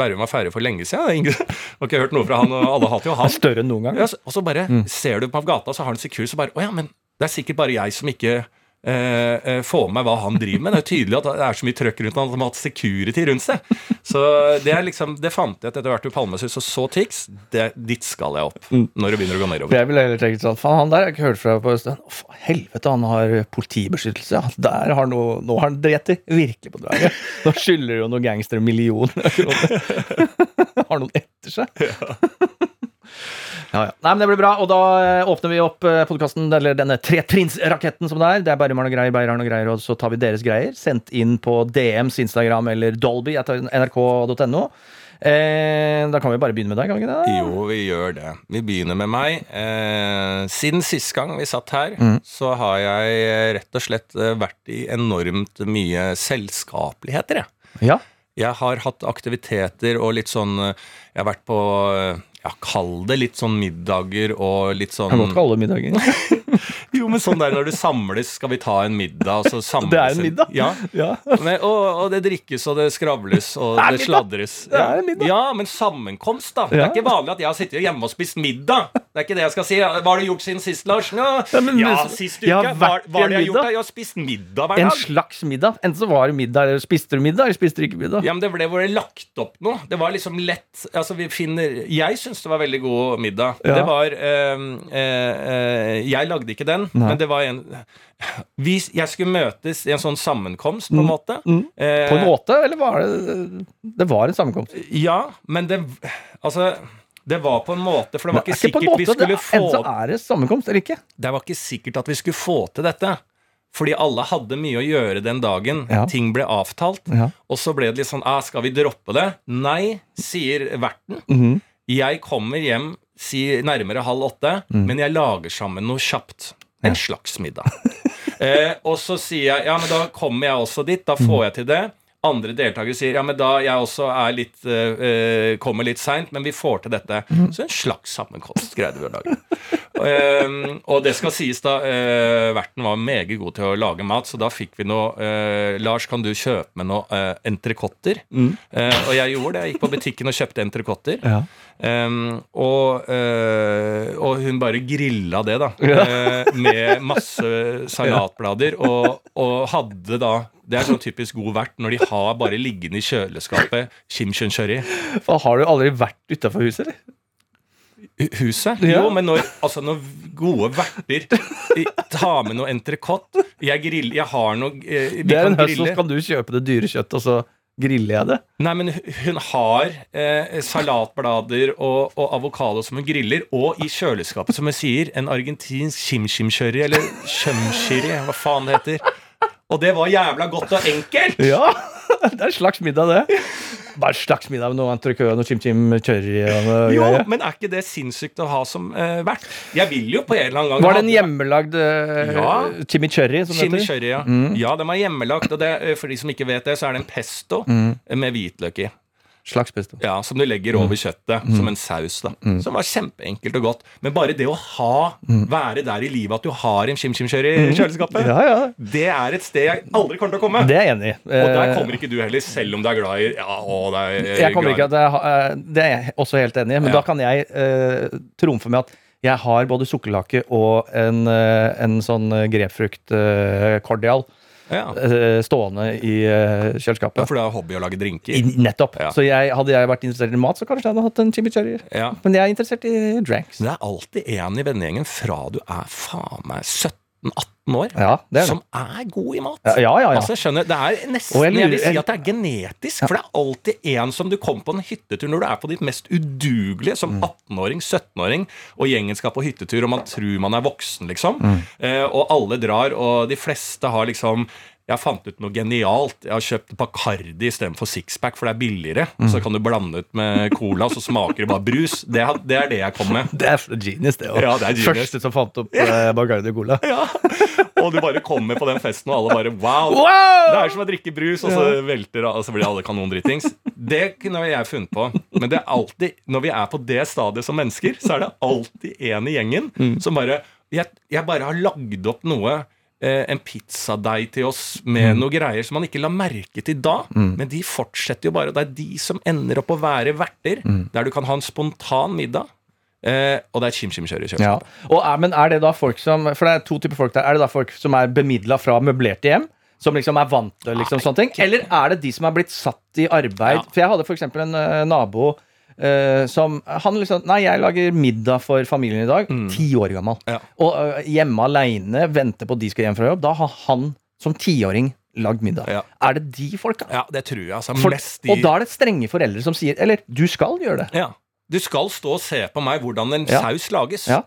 Bærum var ferdig for lenge siden. Ingen, har ikke hørt noe fra han, og alle hater jo han. større enn noen gang. Ja, og så bare Mm. ser du på gata, så har han security, så bare Å ja, men det er sikkert bare jeg som ikke eh, få med hva han driver med. Det er jo tydelig at det er så mye trøkk rundt han at han har hatt security rundt seg. Så det er liksom Det fant jeg at etter hvert du Palmesus, og så Tix. Det, dit skal jeg opp Mm. når det begynner å gå nedover. jeg ville heller tenkt sånn Faen, han der har jeg ikke hørt fra på en stund. Helvete, han har politibeskyttelse. Der har noe, nå har han drept virkelig på draget. Nå skylder jo noen gangstere millioner av kroner. har noen etter seg. Ja, ja. Nei, men Det blir bra. Og da eh, åpner vi opp podkasten, eller denne tretrinnsraketten som det er. Det er bare og Greier, Beyer og greier, og så tar vi deres greier. Sendt inn på DMs, Instagram eller Dolby etter nrk.no. Eh, da kan vi bare begynne med deg, kan vi ikke det? Jo, vi gjør det. Vi begynner med meg. Eh, siden sist gang vi satt her, Mm. så har jeg eh, rett og slett eh, vært i enormt mye selskapeligheter, jeg. Ja. Jeg har hatt aktiviteter og litt sånn eh, Jeg har vært på ja, Kall det litt sånn middager og litt sånn Jeg kan godt kalle det middager. Jo, men sånn der når du samles, skal vi ta en middag, og så samles Det er en middag? Ja. Ja. Men, og, og det drikkes, og det skravles, og Det det sladres. Det er en middag. Ja, men sammenkomst, da. Det er ikke vanlig at jeg har sittet hjemme og spist middag. Det er ikke det jeg skal si. Hva har du gjort siden sist, Lars? Ja, Ja, men- ja sist jeg har uke. vært Hva, hva har du jeg gjort? da? Jeg har spist middag hver dag. En slags middag. Enten så var det middag, eller spiste du middag, eller spiste du ikke middag. Ja, men Det ble det lagt opp noe. Det var liksom lett Altså, vi finner Jeg syns det var veldig god middag. Ja. Det var øh, øh, eh, Jeg lagde ikke den, Nei. men det var en vi, Jeg skulle møtes i en sånn sammenkomst, på en måte. Mm. Eh, På en måte, eller var det Det var en sammenkomst. Ja, men det Altså det var på en måte, for det var ikke ikke sikkert måte, vi skulle få Enten så er det sammenkomst eller ikke. Det var ikke sikkert at vi skulle få til dette. Fordi alle hadde mye å gjøre den dagen. Ja. Ting ble avtalt. Ja. Og så ble det litt sånn ah, Skal vi droppe det? Nei, sier verten. Mhm. Jeg kommer hjem si, nærmere halv åtte, men jeg lager sammen noe kjapt. En slags middag. eh, og så sier jeg ja, men da kommer jeg også dit. Da får jeg til det. Andre deltakere sier ja, men da jeg også er litt, eh, kommer litt seint, men vi får til dette. Så en slags sammenkomst greide vi å lage. um, og det skal sies da Uh, Verten var meget god til å lage mat, så da fikk vi noe uh, Lars, kan du kjøpe med noe uh, entrecôter? Eh, og jeg gjorde det. Jeg gikk på butikken og kjøpte entrecôter. Ja. Um, og, og hun bare grilla det, da. eh, med masse salatblader. Og, og hadde da Det er sånn typisk god vert når de har bare liggende i kjøleskapet chimchun-curry. Har du aldri vært utafor huset, eller? Huset? Ja. Jo, men når, altså når gode verter tar med noe entrecôte Jeg griller Jeg har noe eh, Det er en høst, så kan du kjøpe det dyre kjøttet, og så griller jeg det. Nei, men hun har eh, salatblader og, og avokado som hun griller, og i kjøleskapet, som hun sier, en argentinsk chim-chim-curry, eller chumchiri, hva faen det heter. Og det var jævla godt og enkelt! Ja! Det er en slags middag, det. Bare en slags middag med noe entrecôte, noe chim-chim curry og Jo, men er ikke det sinnssykt å ha som uh, vert? Jeg vil jo på en eller annen gang Var det en hjemmelagd uh, Ja. chimichurri? Som? Chimichurri, ja. Ja, den var hjemmelagt. Og det, eh, for de som ikke vet det, så er det en pesto med hvitløk i. Slags pesto. Ja, Som du legger over kjøttet som en saus. da Som var kjempeenkelt og godt. Men bare det å ha være der i livet at du har en chim-chim-kjøri i kjøleskapet, Ja, ja. det er et sted jeg aldri kommer til å komme. Det er jeg enig i. og der Eh, kommer ikke du heller, selv om du er glad i Ja, å, det er, Jeg kommer ikke at jeg, eh, Det er jeg også helt enig i, men Ja. da kan jeg uh, trumfe med at jeg har både sukkerlake og en, eh, en sånn grepfrukt-cordial Ja. stående i kjøleskapet. Ja. For det er hobby å lage drinker. I- Nettopp. Ja. Så jeg, hadde jeg vært interessert i mat, så kanskje jeg hadde hatt en chimichurri. Men jeg er interessert i drinks. Det er alltid en i vennegjengen fra du er faen meg 17-18 år, Ja, det er det. som er god i mat. Ja, ja, ja. Altså, jeg skjønner, Det er nesten jeg, jeg jeg, vil si at det er genetisk. For det er alltid en som du kommer på en hyttetur når du er på ditt mest udugelige Mm. som 18-åring, 17-åring, og gjengen skal på hyttetur, og man tror man er voksen, liksom. Mm. Eh, og alle drar, og de fleste har liksom jeg fant ut noe genialt. Jeg har kjøpt Bacardi istedenfor sixpack, for det er billigere. Mm. Så kan du blande ut med cola, så smaker det bare brus. Det, er- det er det jeg kom med. Det er genius, det òg. Ja, det. Første som fant opp yeah. Bacardi Cola. Ja. Og du bare kommer på den festen, og alle bare wow! Wow! Det er som å drikke brus, og så velter og så blir alle kanondritings. Det kunne jeg funnet på. Men det er alltid, når vi er på det stadiet som mennesker, så er det alltid en i gjengen som bare jeg, jeg bare har lagd opp noe en pizzadeig til oss med noe greier som man ikke la merke til da. Men de fortsetter jo bare. Det er de som ender opp å være verter, der du kan ha en spontan middag. Eh, og det er chim-chim-kjør i Ja. kjøleskapet. Og er, men er det da folk som For det er to typer folk der. Er det da folk som er bemidla fra møblerte hjem? Som liksom er vant til liksom sånne ting? Eller er det de som er blitt satt i arbeid? Ja. For jeg hadde eksempel en uh, nabo eh, som Han liksom Nei, jeg lager middag for familien i dag. Ti år gammel. Ja. Og uh, hjemme aleine, venter på at de skal hjem fra jobb. Da har han som tiåring lagd middag. Ja. Er det de folka? Ja, det tror jeg. Altså, mest de Og da er det strenge foreldre som sier Eller du skal gjøre det. Ja. Du skal stå og se på meg hvordan en saus lages. Ja.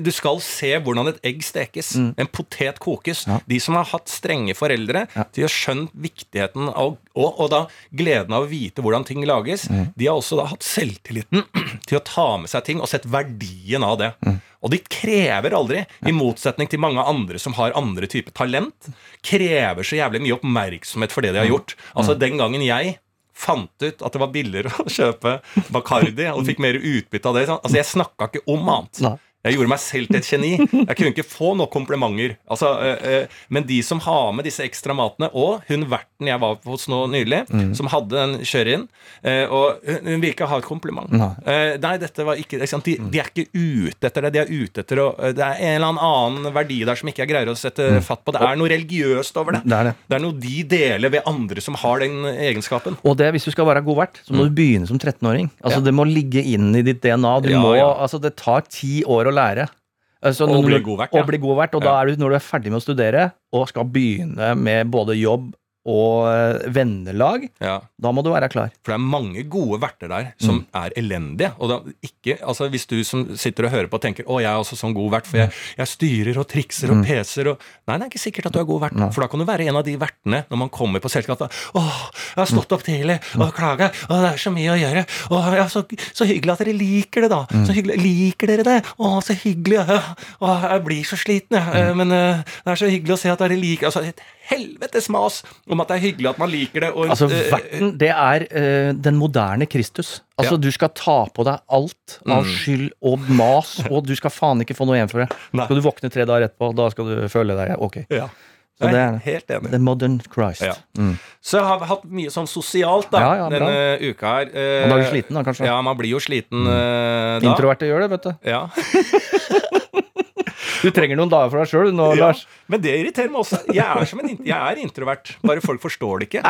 Du skal se hvordan et egg stekes, Mm. en potet kokes. Ja. De som har hatt strenge foreldre, Ja. de har skjønt viktigheten av og, og da gleden av å vite hvordan ting lages. Mm. De har også da hatt selvtilliten til å ta med seg ting og sett verdien av det. Mm. Og de krever aldri, i motsetning til mange andre som har andre typer talent, krever så jævlig mye oppmerksomhet for det de Mm. har gjort. Altså Den gangen jeg fant ut at det var billigere å kjøpe Bacardi og fikk mer utbytte av det. Altså Jeg snakka ikke om annet. Jeg gjorde meg selv til et geni. Jeg kunne ikke få nok komplimenter. Altså, øh, øh, men de som har med disse ekstra matene, og hun verten jeg var hos nå nylig, Mm. som hadde den kjør-in, eh, og hun hun vil ikke ha et kompliment. Nei. Uh, nei, dette var ikke, ikke? De, de er ikke ute etter det. De er ute etter å Det er en eller annen verdi der som ikke jeg greier å sette fatt på. Det er noe religiøst over det. Mm. Det er det. Det er noe de deler ved andre som har den egenskapen. Og det, hvis du skal være god vert, så må du begynne som 13-åring. Altså Mm. Ja. Det må ligge inn i ditt DNA. Du Ja, må, ja. altså Det tar ti år å lære. Altså, Og bli god vert, ja. Og bli god vert, og da er du, når du er ferdig med å studere og skal begynne med både jobb og eh, vennelag, Ja. da må du være klar. For det er mange gode verter der som er elendige. Og da, ikke, altså Hvis du som sitter og hører på tenker å jeg er også sånn god vert, for jeg, jeg styrer og trikser og peser og Nei, det er ikke sikkert at du er god vert. For da kan du være en av de vertene når man kommer på selskapet. 'Å, jeg har stått opp tidlig og klaga. Å, det er så mye å gjøre.' Å, ja, så, så hyggelig at dere liker det, da. Så hyggelig, Liker dere det? Å, så hyggelig. Å, jeg blir så sliten, jeg. Men eh, det er så hyggelig å se at dere liker Altså, helvetes mas om at det er hyggelig at man liker det. Og, Altså eh, Verten, det er uh, den moderne Kristus. Altså Ja. Du skal ta på deg alt av skyld og mas, og du skal faen ikke få noe igjen for det. Nei. Skal du våkne tre dager etterpå, da skal du føle deg ok. Ja. Så det er helt enig. The modern Christ. Ja. Mm. Så jeg har hatt mye sånn sosialt da, Ja, ja, denne uka her. Eh, da er du sliten, da, kanskje? Ja, man blir jo sliten eh, da. Introverte gjør det, vet du. Ja. Du trenger noen dager for deg sjøl nå, ja. Lars. Men det irriterer meg også. Jeg er, som en, jeg er introvert, bare folk forstår det ikke.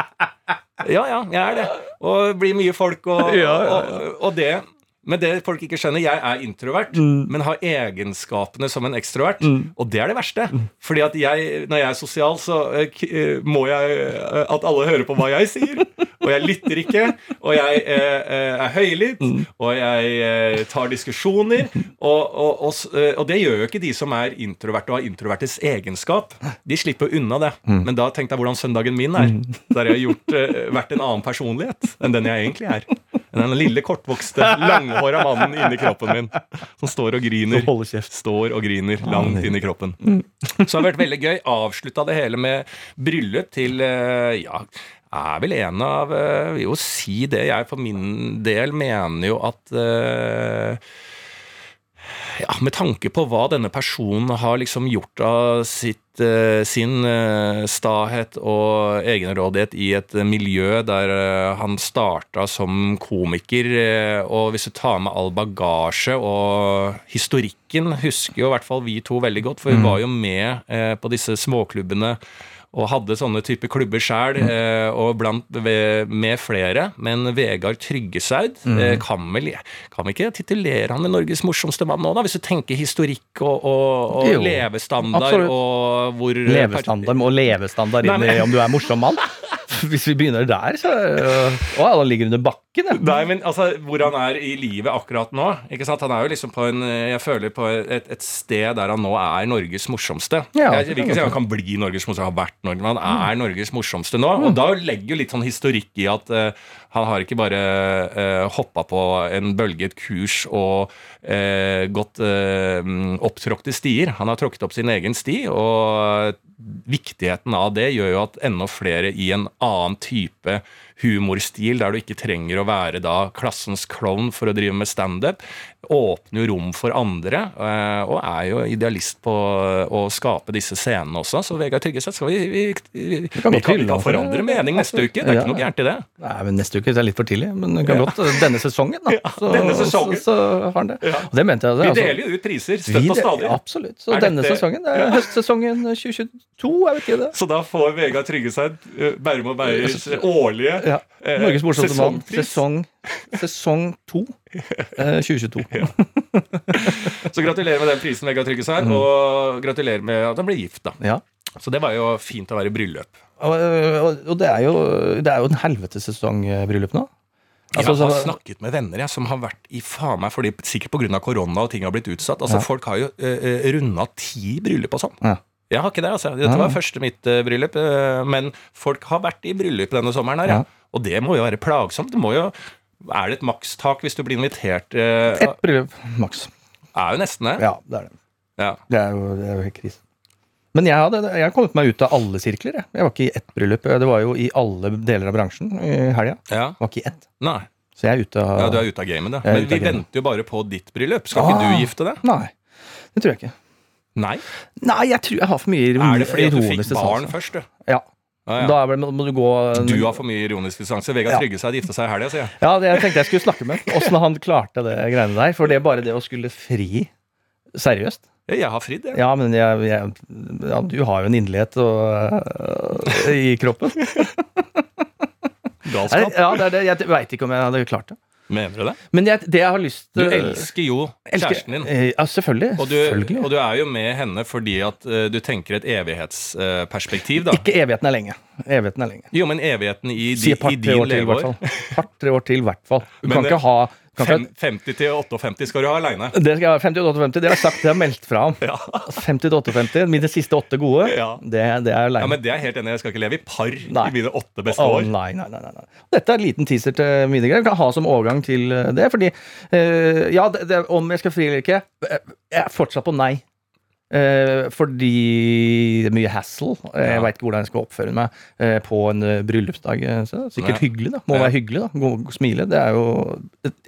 Ja, ja, jeg er det. Og det blir mye folk og, ja, og, og det men det folk ikke skjønner, jeg er introvert, Mm. men har egenskapene som en ekstrovert. Og det er det verste. Fordi at jeg, når jeg er sosial, så eh, må jeg eh, at alle hører på hva jeg sier. Og jeg lytter ikke. Og jeg eh, er høylytt. Mm. Og jeg tar diskusjoner. Og, og, og, og det gjør jo ikke de som er introverte og har introvertes egenskap. De slipper unna det. Mm. Men da tenkte jeg hvordan søndagen min er. Der jeg har gjort, vært en annen personlighet enn den jeg egentlig er. Enn den lille, kortvokste, langhåra mannen inni kroppen min som står og griner. Kjeft. Står og griner langt inni kroppen. Så det har vært veldig gøy. Avslutta det hele med bryllup til eh, ja, er vel en av eh, Vil jo si det. Jeg for min del mener jo at eh, ja, Med tanke på hva denne personen har liksom gjort av sitt, eh, sin eh, stahet og egenrådighet i et eh, miljø der han starta som komiker, og hvis du tar med all bagasje og historikken, husker jo i hvert fall vi to veldig godt, for vi var jo med på disse småklubbene og hadde sånne type klubber sjøl, eh, og blant ved, med flere. Men Vegard Tryggesaud eh, kan vel Kan vi ikke titulere han med Norges morsomste mann nå, da? Hvis du tenker historikk og, og, og Jo, levestandard absolutt. og hvor Levestandard og levestandard inn i om du er morsom mann. Hvis vi begynner der, så Å, han ligger under bakken, ja. Nei, men altså, hvor han er i livet akkurat nå. Ikke sant? Han er jo liksom på en Jeg føler på et, et sted der han nå er Norges morsomste. Ja, jeg vil ikke si han kan bli Norges morsomste, har vært Norge, men han er Norges morsomste nå. Og da legger jo litt sånn historikk i at uh, han har ikke bare uh, hoppa på en bølge, et kurs, og uh, gått uh, opptråkte stier. Han har tråkket opp sin egen sti, og viktigheten av det gjør jo at enda flere i en annen type humorstil der du ikke trenger å være da klassens klovn for å drive med standup. Åpner jo rom for andre, eh, og er jo idealist på å skape disse scenene også. Så Vegard Tryggeset, skal vi Vi, vi, vi, kan kan, forandre mening neste uke. Det er Ja. ikke noe gærent i det. Nei, men Neste uke er det litt for tidlig. Men det kan godt denne sesongen, da. Så, denne sesongen. Så, så har han det. Og det mente jeg. Det, Vi altså. deler jo ut priser støtt og stadig. Absolutt. Så Er denne dette- sesongen, det er høstsesongen 2022, er vi ikke det? Så da får Vegard Tryggeseid eh, Bærum og Beiers årlige Ja. eh, Norges morsomste mann. sesongpris. Sesong, sesong 2 Eh, 2022. Så gratulerer med den prisen, Vegard Tryggeseid, og gratulerer med at han ble gift, da. Ja. Så det var jo fint å være i bryllup. Og, og, og det, er jo, det er jo en helvetessesongbryllup nå. Altså, jeg har snakket med venner jeg, som har vært i faen meg fordi Sikkert pga. korona og ting har blitt utsatt. Altså Ja. Folk har jo uh, runda ti bryllup og sånn. Ja. Jeg har ikke det. altså Dette var første mitt eh, bryllup. eh, men folk har vært i bryllup denne sommeren her, ja. Ja. Og det må jo være plagsomt. Det må jo Er det et makstak hvis du blir invitert? eh, Ett bryllup maks. er jo nesten det. Ja, det er det. Ja. Det er jo, det er jo helt krise. Men jeg, hadde, jeg har kommet meg ut av alle sirkler. Jeg, jeg var ikke i ett bryllup. Det var jo i alle deler av bransjen i helga. ja. Var ikke i ett. Nei. Så jeg er ute av Ja, du er ute av gamet, da. Men vi gamen. venter jo bare på ditt bryllup. Skal ikke Ah. du gifte deg? Nei. Det tror jeg ikke. Nei. Nei, jeg tror jeg har for mye Er det fordi du fikk barn først, du? Ja. Ah, ja. Da må, du gå Du har for mye ironisk distanse. Vegard Ja. hadde gifta seg i helga, sier jeg. Ja, det jeg tenkte jeg skulle snakke med Åssen han klarte det greiene der. For det er bare det å skulle fri Seriøst. Ja, Jeg har fridd, jeg. Ja, men jeg, jeg ja, du har jo en inderlighet øh, i kroppen. Galskap. Ja, det er det. Jeg veit ikke om jeg hadde klart det. Mener du det? Men jeg, det jeg har lyst Du elsker jo kjæresten din. Eh, Ja, selvfølgelig. Og du, selvfølgelig. og du er jo med henne fordi at uh, du tenker et evighetsperspektiv, da. Ikke evigheten er lenge. Evigheten er lenge. Jo, men evigheten i, di, i din til, leveår. fall. Par-tre år til, i hvert fall. Du Men kan det- ikke ha Fem- 50 til 58 skal du ha aleine. Det skal jeg ha 50 til 58, det har jeg sagt, det har jeg meldt fra om. Ja. 50 til 58, mine siste åtte gode, Ja. det, det er ja, men det er helt enig. Jeg skal ikke leve i par Nei. i mine åtte beste oh, år. nei, nei, nei, nei, nei. Dette er en liten teaser til mine greier. Vi kan ha som overgang til eh, det. Fordi eh, Ja, det, det, om jeg skal fri eller ikke eh, Jeg er fortsatt på nei. Eh, fordi det er mye hassle. Eh, Jeg Ja. veit ikke hvordan jeg skal oppføre meg eh, på en eh, bryllupsdag. eh, Så sikkert Nei. hyggelig, da. Må Ja. være hyggelig, da. Gå, smile. Det er jo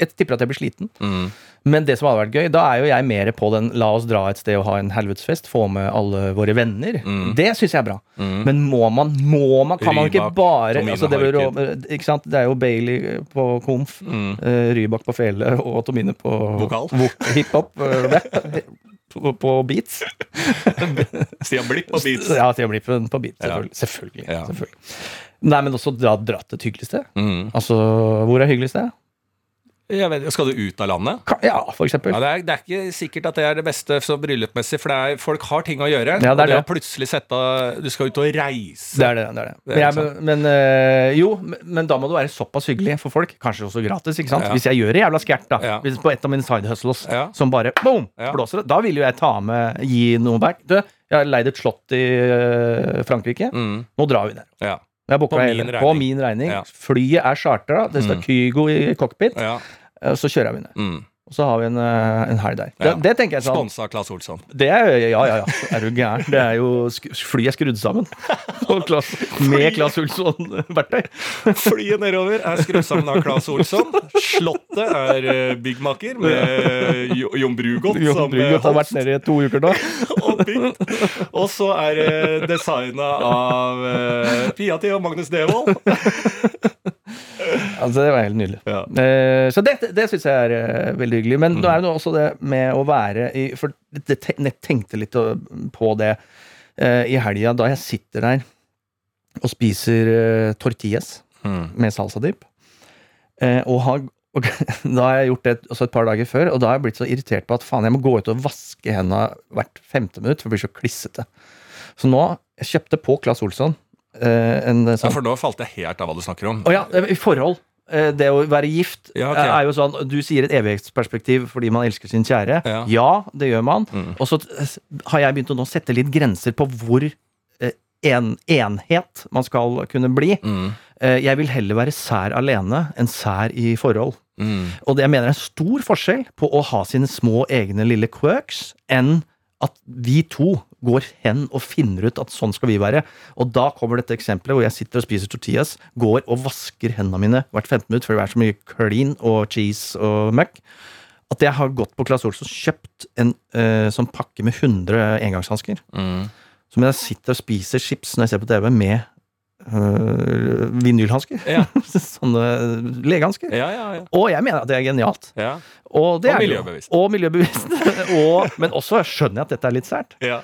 Jeg tipper at jeg blir sliten. Mm. Men det som hadde vært gøy, da er jo jeg mer på den la oss dra et sted og ha en helvetesfest, få med alle våre venner. Mm. Det syns jeg er bra. Mm. Men må man, må man Kan man ikke bare altså det, rå- ikke sant? det er jo Bailey på komf, Mm. Rybak på fele og Tomine på Vokal. vo- hiphop. på, beats. Stian Blipp på Beats. Ja, Stian Blipp på, beats, selvfølgelig. Selvfølgelig, selvfølgelig. Nei, men også dra, dra til et hyggelig sted. Mm. Altså, hvor er hyggelig sted? Jeg vet, skal du ut av landet? Ka- Ja, for eksempel. Ja, det, er, det er ikke sikkert at det er det beste så bryllupmessig, for det er, folk har ting å gjøre. Ja, det er og det det. å plutselig sette Du skal ut og reise. Det er det. det, er det. Er Men, jeg, men eh, jo, men- da må du være såpass hyggelig for folk. Kanskje også gratis. ikke sant? Ja. Hvis jeg gjør det jævla skjært, da. Ja. Hvis på et av mine side hustles som bare boom, blåser det, da vil jo jeg ta med gi noe back. Du, jeg har leid et slott i eh, Frankrike. Mm. Nå drar vi der. Ja. På min På min regning. Ja. Flyet er chartra. Det står Mm. Kygo i cockpit. ja. eh, Så kjører jeg ned. Mm. Og så har vi en, eh, en helg der. Det, Ja. det tenker jeg sånn Sponsa Claes Olsson. det er, ja, ja, ja. Er du gæren? Det er jo Flyet skrudd sammen. Claes, med Claes Olsson-verktøy. Flyet nedover er skrudd sammen av Claes Olsson. Slottet er uh, byggmaker med Jon Brugodt Jon som Brugodt har eh, vært nede i to uker nå. bygd. Og så er det designa av uh, Piati og Magnus Devold. Altså, det var helt nydelig. Ja. Eh, så det, det syns jeg er eh, veldig hyggelig. Men nå er det også det med å være i For jeg tenkte litt på det eh, i helga, da jeg sitter der og spiser eh, tortillas Mm. med salsa dip. Eh, og har, og, da har jeg gjort det også et par dager før, og da har jeg blitt så irritert på at faen, jeg må gå ut og vaske hendene hvert femte minutt, for det blir så klissete. Så nå jeg kjøpte på Claes Olsson eh, en Ja, sånn for nå falt jeg helt av hva du snakker om. Å ja, i forhold. Eh, Det å være gift Ja, ok. eh, er jo sånn Du sier et evighetsperspektiv fordi man elsker sin kjære. Ja. det gjør man. Mm. Og så eh, har jeg begynt å nå sette litt grenser på hvor eh, en enhet man skal kunne bli. Mm. Eh, Jeg vil heller være sær alene enn sær i forhold. Mm. Og det jeg mener er en stor forskjell på å ha sine små egne lille quirks enn at vi to går hen og finner ut at sånn skal vi være. Og da kommer dette eksempelet hvor jeg sitter og spiser tortillas, går og vasker hendene mine hvert 15 minutt, fordi det er så mye clean og cheese og møkk. At jeg har gått på Claes Olsson og kjøpt en uh, sånn pakke med 100 engangshansker. Mm. Som jeg sitter og spiser chips når jeg ser på TV, med øh, vinylhansker. Ja. Sånne legehansker. Ja, ja, ja. Og jeg mener at det er genialt. ja. Og, det Og er miljøbevisst. Og miljøbevisst. og, men også skjønner jeg at dette er litt sært. ja.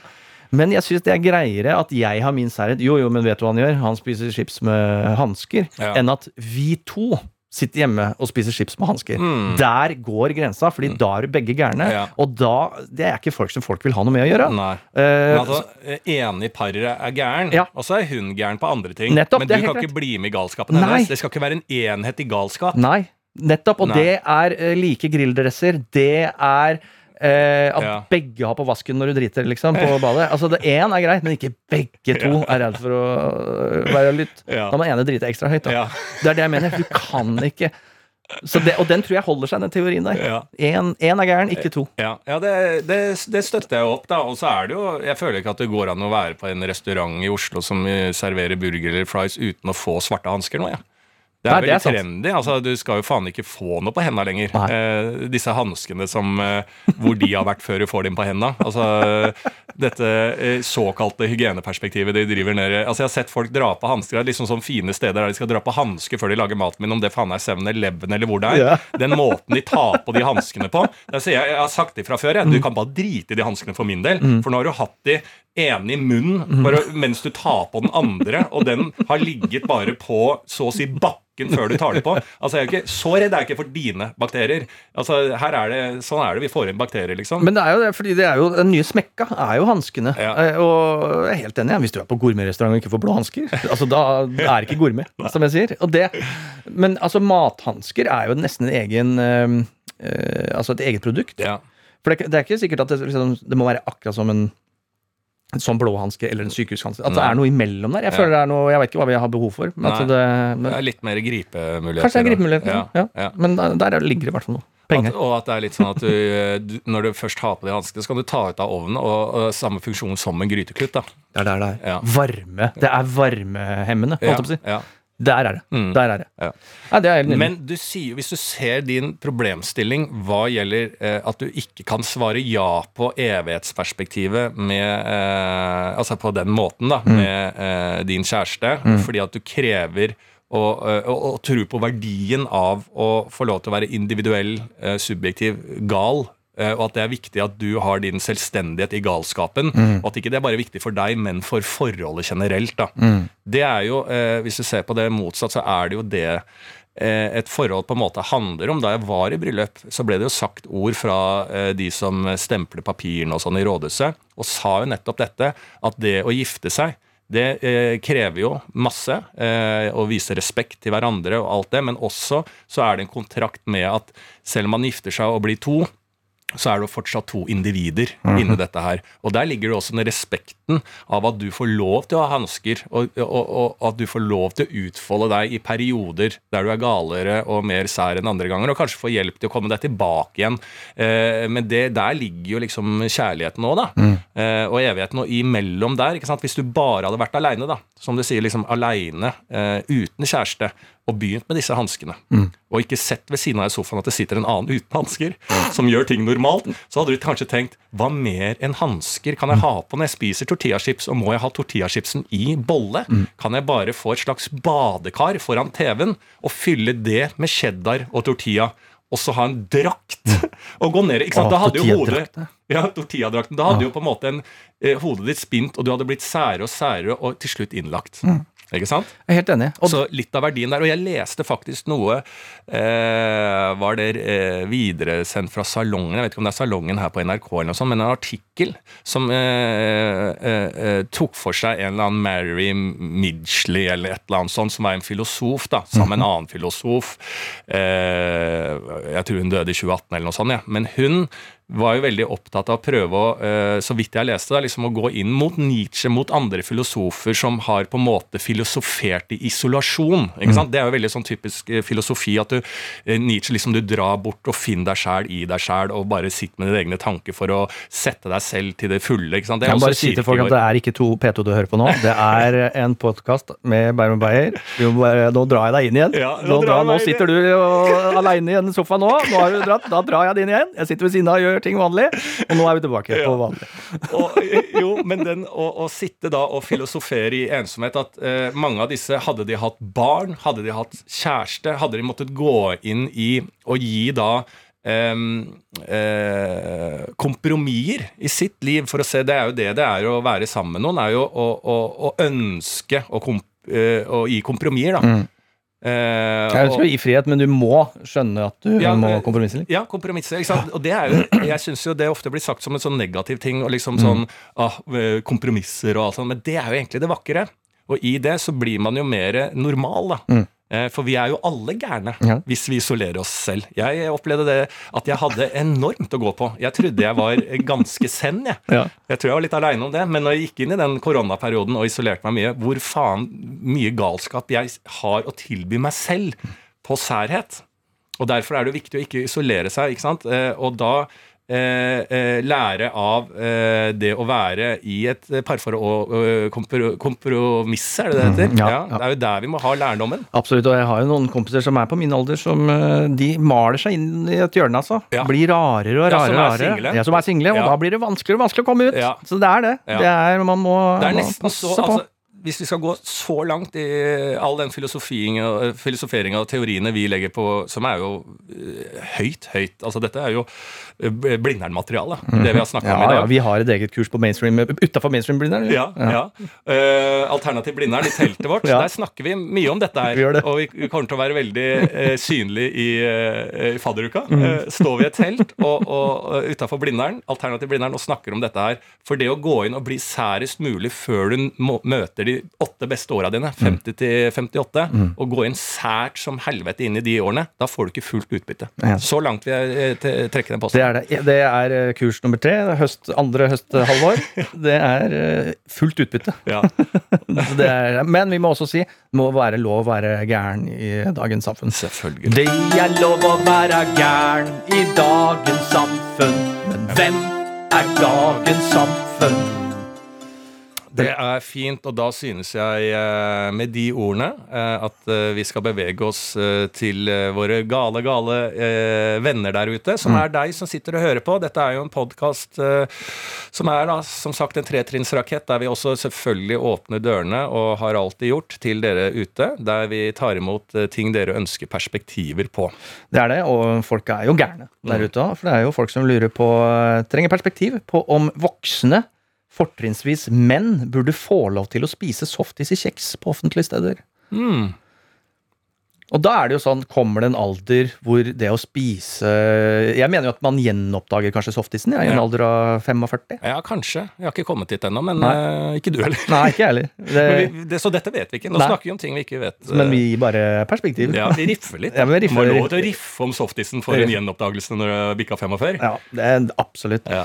Men jeg syns det er greiere at jeg har min særhet. Jo, jo, men vet du hva han gjør? Han spiser chips med hansker. Enn at vi to sitter hjemme og spiser chips med hansker. Mm. Der går grensa, fordi da er du begge gærne. Ja. Og da Det er ikke folk som folk vil ha noe med å gjøre. Nei. Uh, Men altså, Enig paret er gæren, Ja. og så er hun gæren på andre ting. Nettopp, men du kan ikke bli med i galskapen hennes. Det skal ikke være en enhet i galskap. Nei, nettopp. Og Nei. det er uh, like grilldresser. Det er eh, at Ja. begge har på vasken når du driter, liksom, på badet. Altså, det Én er greit, men ikke begge to er redd for å øh, være lytt. Ja. Da må ene drite ekstra høyt. Da. Ja. Det er det jeg mener. Du kan ikke så det, Og den tror jeg holder seg, den teorien der. Ja. Er gæren, ikke to. Ja, ja det, det, det støtter jeg opp, da. Og så er det jo Jeg føler ikke at det går an å være på en restaurant i Oslo som eh, serverer burger eller fries uten å få svarte hansker nå, jeg. Det er Nei, det er veldig trendy. altså Du skal jo faen ikke få noe på henda lenger. Eh, disse hanskene som eh, Hvor de har vært før du får dem på henda. Altså, dette eh, såkalte hygieneperspektivet de driver ned Altså Jeg har sett folk dra på hansker. Er liksom sånn fine steder der de skal dra på hansker før de lager maten min, om det faen er 7-Eleven eller hvor det er. Ja. Den måten de tar på de hanskene på. Der jeg, jeg har sagt det fra før, jeg. Mm. Du kan bare drite i de hanskene for min del. For nå har du hatt de ene i munnen bare mens du tar på den andre, og den har ligget bare på så å si bakken før du tar det på. Altså, jeg er ikke, Så redd er jeg ikke for dine bakterier. Altså, her er det, Sånn er det vi får inn bakterier, liksom. Men det er jo det, fordi det er jo den nye smekka er jo hanskene. Ja. Eh, Og jeg er helt enig. Hvis du er på gourmetrestaurant og ikke får blå hansker, altså da er det ikke gourmet, som jeg sier. Og det, men altså mathansker er jo nesten en egen eh, Altså et eget produkt. Ja. For det, det er ikke sikkert at det, liksom, det må være akkurat som en sånn blåhanske eller en sykehushanske. At det er noe imellom der. Jeg Ja. føler det er noe, jeg vet ikke hva vi har behov for. Men, at det, men litt mer gripemuligheter. kanskje det er gripemuligheter. Ja, Ja, ja. ja. Men der, der ligger det i hvert fall noe. At, og at det er litt sånn at du, du når du først har på de hanskene, så kan du ta ut av ovnen, og, og samme funksjon som en gryteklut. da. Det er der det er. Ja. Varme. Det er varmehemmende, holdt jeg på å si. Ja. Der er det. Mm. Der er det. Ja. Ja, det er. Men du sier, hvis du ser din problemstilling hva gjelder eh, at du ikke kan svare ja på evighetsperspektivet med eh, Altså på den måten, da, Mm. med eh, din kjæreste, fordi at du krever og, og, og tror på verdien av å få lov til å være individuell, eh, subjektiv, gal. Eh, Og at det er viktig at du har din selvstendighet i galskapen. Mm. Og at ikke det er bare viktig for deg, men for forholdet generelt. da. Mm. Det er jo, eh, Hvis du ser på det motsatt, så er det jo det eh, et forhold på en måte handler om. Da jeg var i bryllup, så ble det jo sagt ord fra de som stempler papirene og sånn i rådhuset, og sa jo nettopp dette, at det å gifte seg det eh, krever jo masse eh, å vise respekt til hverandre og alt det, men også så er det en kontrakt med at selv om man gifter seg og blir to, så er det jo fortsatt to individer inni dette her. Og der ligger det også den respekten av at du får lov til å ha hansker, og, og, og at du får lov til å utfolde deg i perioder der du er galere og mer sær enn andre ganger, og kanskje få hjelp til å komme deg tilbake igjen. Eh, men det, der ligger jo liksom kjærligheten òg, da. Eh, og evigheten. Og imellom der, ikke sant? hvis du bare hadde vært aleine, da, som du sier, liksom aleine, eh, uten kjæreste, og begynt med disse hanskene, og ikke sett ved siden av i sofaen at det sitter en annen uten hansker, som gjør ting normalt, så hadde du kanskje tenkt hva mer enn hansker kan jeg ha på når jeg spiser tortillachips, og må jeg ha tortillachipsen i bolle? Kan jeg bare få et slags badekar foran TV-en og fylle det med cheddar og tortilla? Og så ha en drakt og gå ned ikke sant? Da hadde jo hodet ja. ja, tortilladrakten. Da hadde jo på en måte en, eh, hodet ditt spint, og du hadde blitt særere og særere, og til slutt innlagt. Ikke sant? Jeg er helt enig. Og Så litt av verdien der. Og jeg leste faktisk noe eh, Var det eh, videresendt fra Salongen? Jeg vet ikke om det er Salongen her på NRK, eller noe sånt, men en artikkel som eh, eh, eh, tok for seg en eller annen Mary Midgley eller et eller annet sånt, som var en filosof, da, sammen med en annen filosof. Eh, jeg tror hun døde i 2018 eller noe sånt, ja. men hun var jo veldig opptatt av å prøve å, eh, så vidt jeg leste, det, liksom å gå inn mot Nietzsche, mot andre filosofer som har på en måte filosofert i isolasjon. ikke sant? Det er jo veldig sånn typisk eh, filosofi at du, eh, Nietzsche liksom du drar bort og finner deg sjæl i deg sjæl og bare sitter med dine egne tanker for å sette deg selv til det fulle. ikke sant? Det er må bare si til folk at det er ikke to P2 du hører på nå. Det er en podkast med Bærum Beyer. Nå drar jeg deg inn igjen. Ja, nå nå, drar nå sitter du aleine i en sofa nå. Nå har du dratt, Da drar jeg deg inn igjen. Jeg sitter ved siden av og gjør ting vanlig. Og nå er vi tilbake på vanlig. og, jo, men den å, sitte da og filosofere i ensomhet at eh, mange av disse, hadde de hatt barn, hadde de hatt kjæreste, hadde de måttet gå inn i og gi da em, eh, kompromisser i sitt liv for å se Det er jo det det er å være sammen med noen, er jo å, å, å ønske å, komp, eh, å gi kompromisser, da. Mm. Eh, Jeg ønsker å gi frihet, men du må skjønne at du Ja, må kompromisse litt. ja, kompromisse. ikke sant? Og det er jo, jeg syns jo det ofte blir sagt som en sånn negativ ting, og liksom Mm. sånn ah, eh, kompromisser og alt sånt, men det er jo egentlig det vakre. Og i det så blir man jo mer normal, da. Mm. Eh, For vi er jo alle gærne Ja. hvis vi isolerer oss selv. Jeg opplevde det at jeg hadde enormt å gå på. Jeg trodde jeg var ganske zen, jeg. Ja. Jeg tror jeg var litt aleine om det, men når jeg gikk inn i den koronaperioden og isolerte meg mye, hvor faen mye galskap jeg har å tilby meg selv på særhet. Og derfor er det jo viktig å ikke isolere seg, ikke sant? Eh, Og da lære av eh, det å være i et parforhold og kompromiss, er det det heter? Mm, ja, ja, ja. Det er jo der vi må ha lærdommen. Absolutt, og jeg har jo noen kompiser som er på min alder, som eh, de maler seg inn i et hjørne, altså. Ja. Blir rarere og rarere. Ja, som er single. Ja, som er single, og da blir det vanskeligere og vanskeligere å komme ut. Så det er det. Det er, man må, Det er nesten så altså, Hvis vi skal gå så langt i all den filosoferinga filosoferinga og teoriene vi legger på, som er jo eh, høyt, høyt Altså dette er jo eh, Blindern-materiale, det vi har snakka ja, om i dag. ja, vi har et eget kurs på mainstream utafor mainstream-blinderen. Ja, ja. Eh, Alternativ Blindern i teltet vårt. Ja. Der snakker vi mye om dette her. Vi det. Og vi kommer til å være veldig uh, synlige i, i fadderuka. Mm. Eh, står vi i et telt og, og, utafor Blindern, Alternativ Blindern og snakker om dette her. For det å gå inn og bli særest mulig før du møter de åtte beste åra dine, 50 til 58, og gå inn sært som helvete inn i de årene, da får du ikke fullt utbytte. Ja. Så langt vil jeg eh, trekke den Det er det. Det er eh, kurs nummer tre. Høst, andre høsthalvår. Det er eh, fullt utbytte. Ja. Det er, men vi må også si det må være lov å være gæren i dagens samfunn. Selvfølgelig. Det er lov å være gæren i dagens samfunn. Men hvem er dagens samfunn? Det er fint, og da synes jeg eh, med de ordene eh, at eh, vi skal bevege oss til våre gale, gale venner der ute, som er deg som sitter og hører på. Dette er jo en podkast som er da, som sagt en tretrinnsrakett, der vi også selvfølgelig åpner dørene og har alltid gjort til dere ute, der vi tar imot ting dere ønsker perspektiver på. Det er det, og folk er jo gærne der ute òg. For det er jo folk som lurer på Trenger perspektiv på om voksne, fortrinnsvis menn, burde få lov til å spise softis i kjeks på offentlige steder. Mm. Og da er det jo sånn, kommer det en alder hvor det å spise Jeg mener jo at man gjenoppdager kanskje softisen ja, i en Ja. alder av 45. Ja, kanskje. Jeg har ikke kommet dit ennå, men eh, ikke du heller. Nei, ikke jeg heller. Det, vi, det, så dette vet vi ikke. Nå Nei. snakker vi om ting vi ikke vet. eh, men vi gir bare perspektiv. Ja, vi riffer litt. Ja, men riffer- Må lov til å riffe om softisen for en gjenoppdagelse når du bikka 45. Ja, det er absolutt. Ja.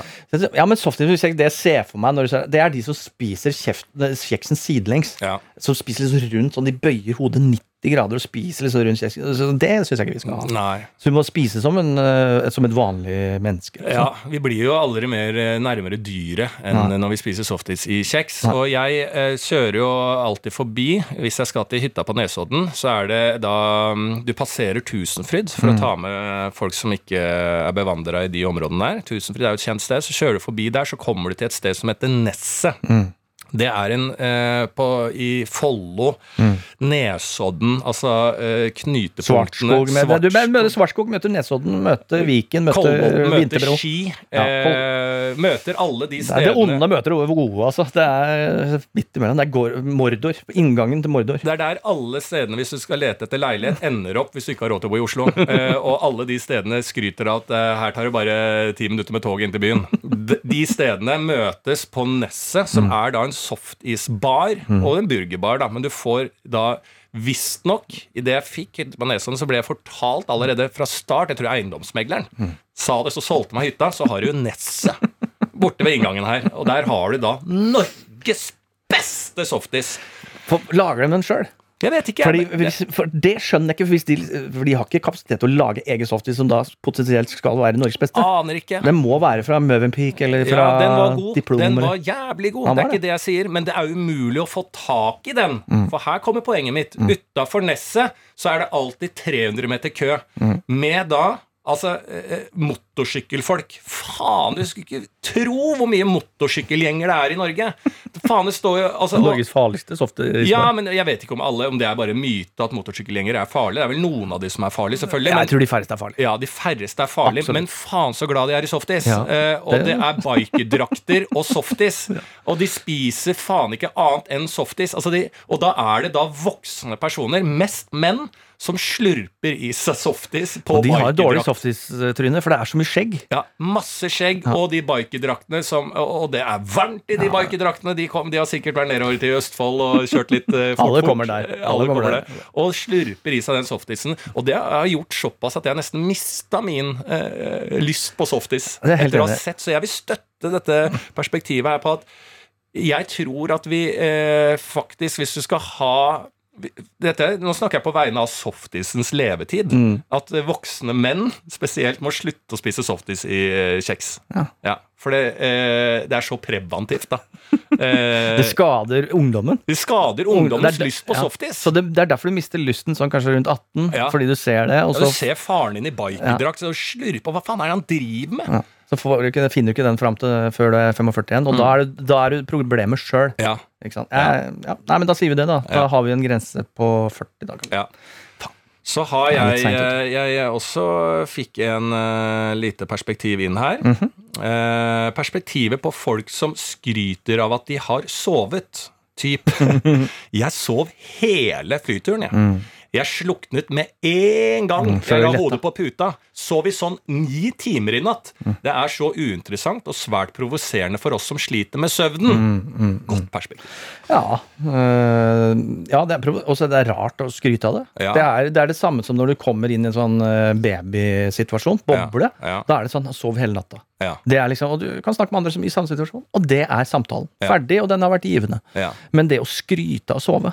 Ja, men softisen, hvis jeg- det ser for meg, ser, det er de som spiser kjeksen sidelengs. Som spiser liksom rundt, sånn de bøyer hodet 90 grader og spiser liksom rundt kjeksen. Så Det syns jeg ikke vi skal ha. Nei. Så vi må spise som, en, eh, som et vanlig menneske. liksom. Ja, vi blir jo aldri mer eh, nærmere dyret enn Nei. når vi spiser softis i kjeks. Nei. Og jeg eh, kjører jo alltid forbi. Hvis jeg skal til hytta på Nesodden, så er det da mm, du passerer Tusenfryd for Mm. å ta med folk som ikke er bevandra i de områdene der. Tusenfryd er jo et kjent sted. Så kjører du forbi der, så kommer du til et sted som heter Nesset. Mm. Det er en eh, på, i Follo, Nesodden, altså eh, knytepunktene Svartskog møter Svartskog, møter Nesodden, møter Viken, møter Kolbotn møter Ski. Eh, møter alle de Det stedene. det onde møter det gode, altså. Det er midt imellom. Det er går, Mordor. Inngangen til Mordor. Det er der alle stedene, hvis du skal lete etter leilighet, ender opp hvis du ikke har råd til å bo i Oslo. Eh, og alle de stedene skryter av at eh, her tar det bare ti minutter med toget inn til byen. De, de stedene møtes på Nesset, som er da en softisbar og en burgerbar, da. Men du får da Visstnok, idet jeg fikk Nesodden, så ble jeg fortalt allerede fra start Jeg tror eiendomsmegleren sa det, så solgte meg hytta. Så har du Nesset borte ved inngangen her. Og der har du da Norges beste softis. Lager de den sjøl? Jeg vet ikke. Fordi, hvis, for det skjønner jeg ikke, for, de, for de har ikke kapasitet til å lage egen software som da potensielt skal være Norges beste. Aner ikke. Den må være fra Mövenpick eller fra Ja, den var god. Diplom. Den var jævlig god. Det er ikke det jeg sier, men det er umulig å få tak i den. Mm. For her kommer poenget mitt. Utafor Nesset så er det alltid 300 meter kø. Mm. Med da Altså, eh, motorsykkelfolk. Faen, du skulle ikke tro hvor mye motorsykkelgjenger det er i Norge! Faen, det står jo altså, Norges farligste softis. Ja, men jeg vet ikke om alle Om det er bare myte at motorsykkelgjenger er farlige. Det er vel noen av de som er farlige, selvfølgelig. jeg tror de færreste er farlige. ja, de færreste er farlige, Absolutt. men faen så glad de er i softis. Ja, eh, og det- er bikerdrakter og softis. Og de spiser faen ikke annet enn softis. Altså de, og da er det da voksne personer, mest menn, som slurper i seg softis på Og de har dårlig softistryne, for det er så mye skjegg. Ja, masse skjegg, og de bikedraktene som Og det er varmt i de bikerdraktene. De, kom, de har sikkert vært nedover til Østfold og kjørt litt eh, fort. Alle kommer der. Alle Alle kommer der. der. Og slurper i seg den softisen. Og det har gjort såpass at jeg nesten mista min eh, lyst på softis. Er etter å ha sett, Så jeg vil støtte dette perspektivet her på at jeg tror at vi eh, faktisk, hvis du skal ha dette, Nå snakker jeg på vegne av softisens levetid. Mm. At eh, voksne menn spesielt må slutte å spise softis i eh, kjeks. Ja. for det, eh, det er så preventivt, da. Eh, Det skader ungdommen. det skader ungdommens lyst på ja. softis. Så det, det er derfor du mister lysten sånn kanskje rundt 18, Ja. fordi du ser det, og Ja, så, du ser faren din i bikerdrakt og slurper. Hva faen er det han driver med? Så får du ikke, finner du ikke den fram til før du er 45 igjen, og da er du, da er du problemet sjøl. Ja. Nei, men da sier vi det, da. Da har vi en grense på 40 dager. ja. Så har Det jeg, jeg, jeg, jeg også fikk en uh, lite perspektiv inn her. Mm -hmm. uh, perspektivet på folk som skryter av at de har sovet. Typ. Jeg sov hele flyturen, jeg. Jeg sluknet med en gang Mm, jeg la hodet på puta. Sov i sånn ni timer i natt. Mm. Det er så uinteressant og svært provoserende for oss som sliter med søvnen. Mm, Godt perspektiv. Ja. øh, ja det er, også det er rart å skryte av det. Ja. Det, er, det er det samme som når du kommer inn i en sånn øh, babysituasjon, boble. Ja. Da er det sånn sov hele natta. Ja, Det er liksom, og Du kan snakke med andre som i samme situasjon, og det er samtalen. Ja. Ferdig, og den har vært givende. ja, Men det å skryte av å sove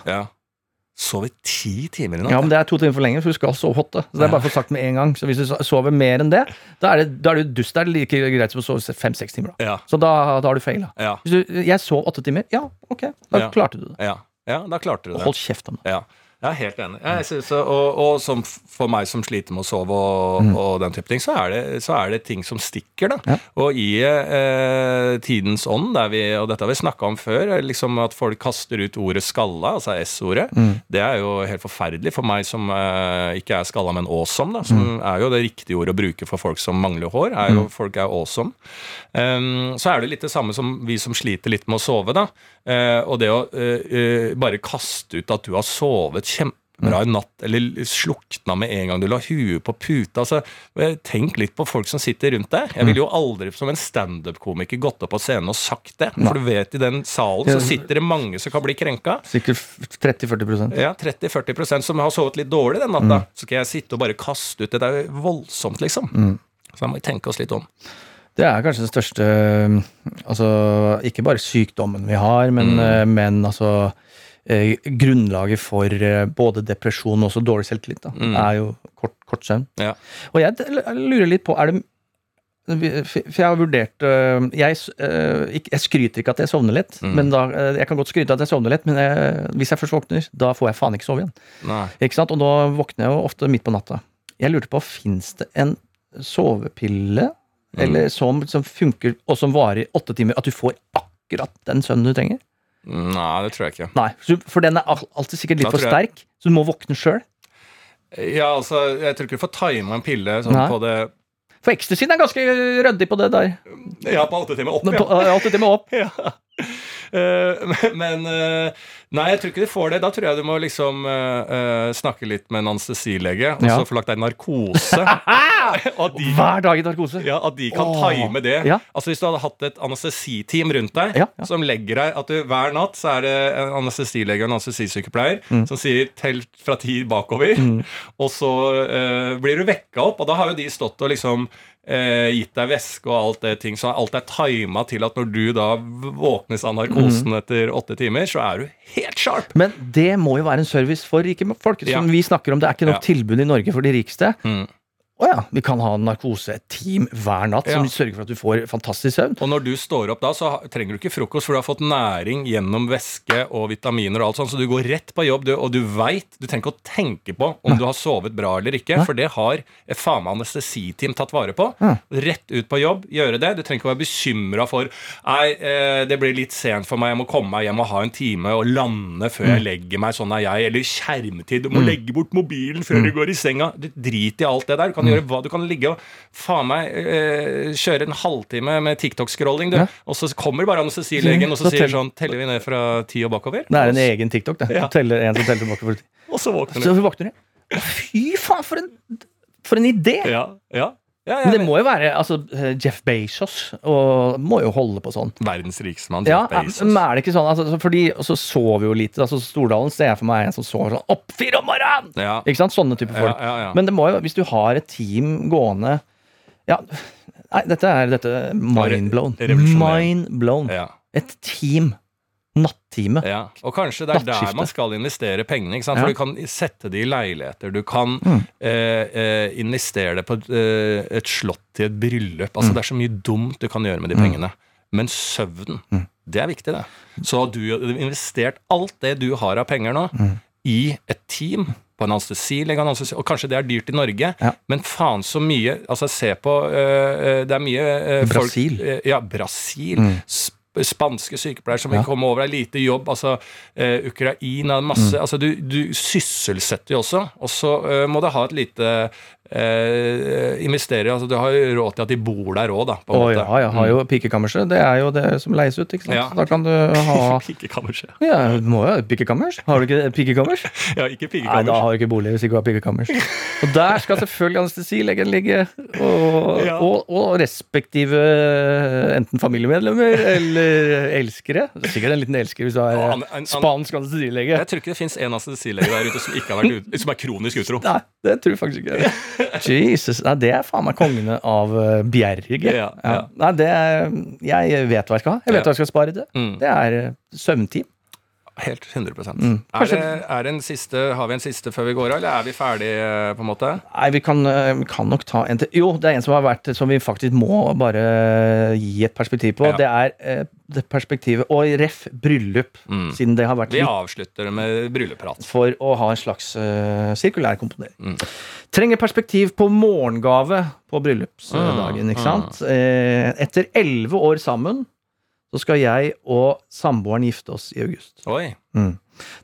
ja. Sov ti timer i natt. Ja, men Det er to timer for lenge, for du skal sove åtte. Så det er bare for sagt med en gang. Så hvis du sover mer enn det, da er, det, da er du dust. Da er det like greit som å sove fem-seks timer. Da. Ja, Så da, da har du feila. ja, Hvis du, jeg sov åtte timer, ja, ok, da Ja. klarte du det. ja. ja, da klarte du det. Hold kjeft om det. Ja, jeg er helt enig. Synes, og og som for meg som sliter med å sove og, og den type ting, så er, det, så er det ting som stikker. da. Mm. Ja. Og i eh, tidens ånd, vi, og dette har vi snakka om før, liksom at folk kaster ut ordet 'skalla', altså S-ordet, Mm. det er jo helt forferdelig for meg som eh, ikke er skalla, men awesome. da, Som Mm. er jo det riktige ordet å bruke for folk som mangler hår. er jo Folk er awesome. Um, så er det litt det samme som vi som sliter litt med å sove. da, og det å eh, eh, bare kaste ut at du har sovet kjempebra i natt, eller slukna med en gang du la huet på puta. altså, eh, Tenk litt på folk som sitter rundt deg. Jeg ville jo aldri som en standup-komiker gått opp på scenen og sagt det. For du vet, i den salen så sitter det mange som kan bli krenka. Sikkert 30-40 Ja, 30-40% som har sovet litt dårlig den natta. Så skal jeg sitte og bare kaste ut det. Det er jo voldsomt, liksom. Så da må vi tenke oss litt om. Det er kanskje den største Altså, ikke bare sykdommen vi har, men, mm. men altså eh, Grunnlaget for eh, både depresjon og også dårlig selvtillit da, er jo kort, kort søvn. Ja. Og jeg lurer litt på, er det For jeg har vurdert jeg, jeg skryter ikke at jeg sovner lett, men da, jeg kan godt skryte at jeg sovner lett, men jeg, hvis jeg først våkner, da får jeg faen ikke sove igjen. Nei. Ikke sant? Og nå våkner jeg jo ofte midt på natta. Jeg lurte på, fins det en sovepille eller som, som funker, og som varer i åtte timer, at du får akkurat den søvnen du trenger? Nei, det tror jeg ikke. Nei, for den er alltid sikkert litt for sterk, så du må våkne sjøl. Ja, altså, Jeg tror ikke du får tima en pille sånn Nei. på det For ecstasyen er ganske ryddig på det der. Ja, på åtte timer opp, ja. på, åtte timer opp. ja. Eh, men eh, Nei, jeg tror ikke du får det. Da tror jeg du må liksom eh, snakke litt med en anestesilege, og Ja. så få lagt deg narkose. de, Hver dag i narkose. ja, at de kan Åh. time det. Ja. Altså Hvis du hadde hatt et anestesiteam rundt deg, Ja, som legger deg at du hver natt så er det en anestesilege og en anestesisykepleier Mm. som sier 'tell fra ti bakover', og så uh, blir du vekka opp. Og da har jo de stått og liksom eh, gitt deg væske og alt det ting, så alt er tima til at når du da våknes av narkosen Mhm. etter åtte timer, så er du helt sharp. Men det må jo være en service for rike folk. Som Ja. vi snakker om, Det er ikke nok Ja. tilbud i Norge for de rikeste. Mm. Å ja, vi kan ha narkoseteam hver natt som sørger for at du får fantastisk søvn. Og når du står opp da, så trenger du ikke frokost, for du har fått næring gjennom væske og vitaminer og alt sånt, så du går rett på jobb, du, og du veit Du trenger ikke å tenke på om du har sovet bra eller ikke, for det har et faen meg anestesiteam tatt vare på. Rett ut på jobb, gjøre det. Du trenger ikke å være bekymra for Nei, eh, det blir litt sent for meg, jeg må komme meg hjem og ha en time og lande før jeg legger meg, sånn er jeg. Eller skjermtid. Du må legge bort mobilen før du går i senga. Du Drit i alt det der. Du kan gjøre hva Du kan ligge og faen meg eh, kjøre en halvtime med TikTok-scrolling, du. Ja. Og så kommer bare anestesilegen og så Så sier sånn Teller vi ned fra ti og bakover? Det er en egen TikTok, det. Ja. Teller en som teller tilbake. For Og så våkner så våkner du. Fy faen, for en, for en idé! Ja, ja. Ja, Men det må jo være altså, Jeff Bezos og må jo holde på sånn. Verdens rikeste mann, Ja, Jeff Bezos. men er det ikke sånn altså, Fordi og så sover jo lite. Altså, Stordalen ser jeg for meg er en som sover sånn opp fire om morgenen! Ja. Ikke sant? Sånne type folk. ja, ja. Men det må jo, hvis du har et team gående Ja, nei, dette er dette mindblown. Mind blown ja. Et team. Natteamet. Ja, og kanskje det er der man skal investere pengene. ikke sant? Ja. For du kan sette det i leiligheter. Du kan Mm. eh, eh, investere det på et, eh, et slott til et bryllup. Altså Mm. Det er så mye dumt du kan gjøre med de pengene. Men søvnen, Mm. det er viktig, det. Så du har investert alt det du har av penger nå, Mm. i et team. På en anestesilege, og kanskje det er dyrt i Norge, Ja. men faen så mye Altså, se på eh, Det er mye folk- Brasil. eh, ja, Brasil. Mm. Sp- Spanske sykepleiere som vil Ja. komme over, er lite jobb. altså eh, Ukraina, masse Mm. altså du, du sysselsetter jo også. Og så eh, må det ha et lite eh, investerer. altså Du har jo råd til at de bor der òg, da. På en oh, måte. ja, jeg har jo pikekammerset. Det er jo det som leies ut. ikke sant? Ja. Da kan du ha Pikekammerset. Ja, må jo ha pikekammers. Har du ikke pikekammers? Ja, ikke pikekammers. Nei, da har du ikke bolig hvis ikke du har pikekammers. Og der skal selvfølgelig anestesilegen ligge. Og, Ja. og, og respektive enten familiemedlemmer eller elskere. Det er sikkert en liten elsker hvis du er han- spansk anestesilege. Jeg tror ikke det fins en anestesilege der ute som ikke ut, som er kronisk utro. Nei, det tror jeg faktisk ikke. Jesus, Nei, det er faen meg kongene av uh, Bjerge. Ja, ja. Nei, det er, jeg vet hva jeg skal ha. Jeg vet hva jeg skal spare til. Mm. Det er uh, søvnteam. Helt 100 Mm. er det, er det en siste, Har vi en siste før vi går av, eller er vi ferdige, på en måte? Nei, vi kan, uh, vi kan nok ta en til. Jo, det er en som har vært Som vi faktisk må bare gi et perspektiv på. Ja. Det er uh, det perspektivet Og ref. bryllup, Mm. siden det har vært Vi avslutter med bryllupprat. for å ha en slags uh, sirkulær komponering. Mm. Trenger perspektiv på morgengave på bryllupsdagen, Mm, ikke sant? Eh, etter elleve år sammen så skal jeg og samboeren gifte oss i august. Mm.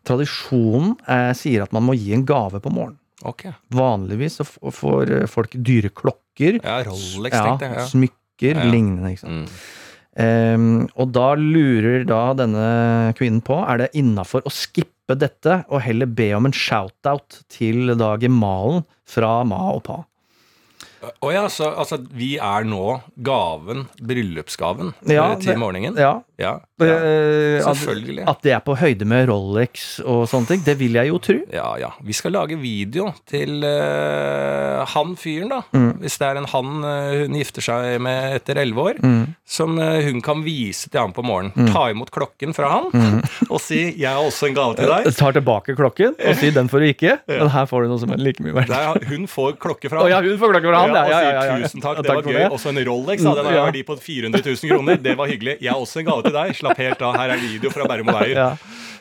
Tradisjonen eh, sier at man må gi en gave på morgenen. Okay. Vanligvis så får eh, folk dyre klokker, Ja, Rolex, ja, jeg. Ja. smykker, Ja. lignende. ikke sant? Mm. Um, og da lurer da denne kvinnen på Er det innafor å skippe dette og heller be om en shout-out til da gemalen fra ma og pa. Å ja, så altså, vi er nå gaven, bryllupsgaven, Ja, eh, til det- morgenen? Ja, Ja. ja. selvfølgelig. at, at det er på høyde med Rolex og sånne ting, det vil jeg jo tro. Ja, ja. Vi skal lage video til uh, han fyren, da. Mm. Hvis det er en han eh, hun gifter seg med etter elleve år. Mm. Som eh, hun kan vise til han på morgenen. Ta imot klokken fra han Mm. og si 'jeg har også en gave til deg'. Tar tilbake klokken og sier 'den får du ikke', men her får du noe som er like mye verdt. Der, hun får klokke fra han. han. ja, hun får klokke fra han, ja. og ja, sier. 'tusen takk, det var gøy'. Også en Rolex. Da. Den har verdi på 400 000 kroner. Det var hyggelig. Jeg har også en gave til deg. Slapp helt av. Her er video fra Bærum og Beyer. Ja.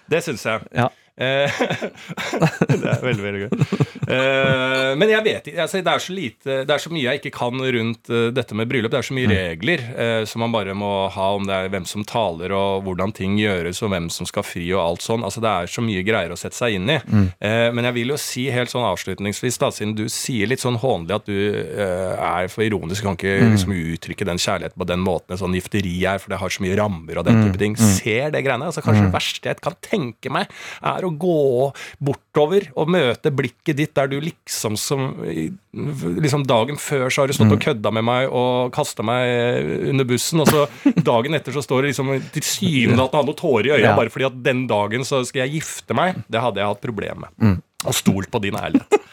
Det syns jeg. Ja. Eh, det er veldig, veldig gøy. Eh, men jeg vet ikke altså, det, er så lite, det er så mye jeg ikke kan rundt eh, dette med bryllup. Det er så mye regler eh, som man bare må ha om det er hvem som taler, og hvordan ting gjøres, og hvem som skal fri, og alt sånn. Altså, det er så mye greier å sette seg inn i. Eh, men jeg vil jo si helt sånn avslutningsvis, da, siden du sier litt sånn hånlig at du er for ironisk, kan ikke liksom uttrykke den kjærligheten på den måten et sånn gifteri er, for det har så mye rammer og den type ting. Ser det greiene. Altså, kanskje det verste jeg kan tenke meg, er å gå bortover og møte blikket ditt der du liksom som liksom Dagen før så har du stått og kødda med meg og kasta meg under bussen, og så dagen etter så står det liksom til syvende at du har noe tårer i øya Ja. bare fordi at den dagen så skal jeg gifte meg. Det hadde jeg hatt problemer med. og stolt på din ærlighet.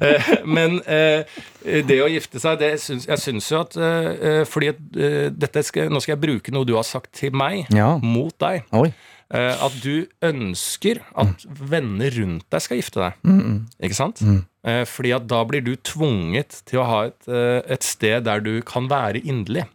Eh, Men eh, det å gifte seg, det syns, jeg syns jo at eh, Fordi at, dette skal, Nå skal jeg bruke noe du har sagt til meg, Ja. mot deg. Oi. Eh, At du ønsker at venner rundt deg skal gifte deg. Mm, Ikke sant? Eh, Fordi at da blir du tvunget til å ha et, eh, et sted der du kan være inderlig.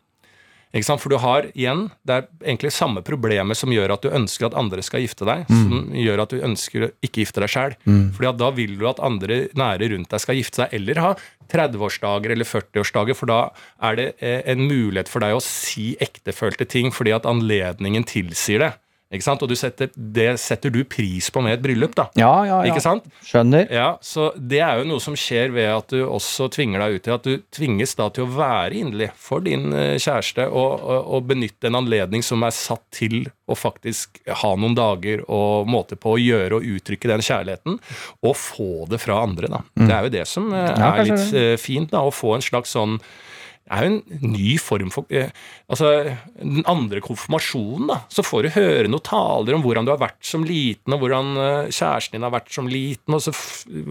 Ikke sant? For du har igjen, det er egentlig samme problemet som gjør at du ønsker at andre skal gifte deg, som gjør at du ønsker å ikke gifte deg sjøl. Fordi at da vil du at andre nære rundt deg skal gifte seg, eller ha 30-årsdager eller 40-årsdager, for da er det en mulighet for deg å si ektefølte ting fordi at anledningen tilsier det. Og du setter, det setter du pris på med et bryllup, da. Ja, ja, ja. Ikke sant? Skjønner. Ja, så Det er jo noe som skjer ved at du også tvinger deg ut til at du tvinges da til å være inderlig for din eh, kjæreste og, og, og benytte en anledning som er satt til å faktisk ha noen dager og måte på å gjøre og uttrykke den kjærligheten, og få det fra andre. da. Det er jo det som eh, Mm. Er litt eh, fint, da, å få en slags sånn er jo en ny form for eh, Altså, Den andre konfirmasjonen, da, så får du høre noen taler om hvordan du har vært som liten, og hvordan eh, kjæresten din har vært som liten, og så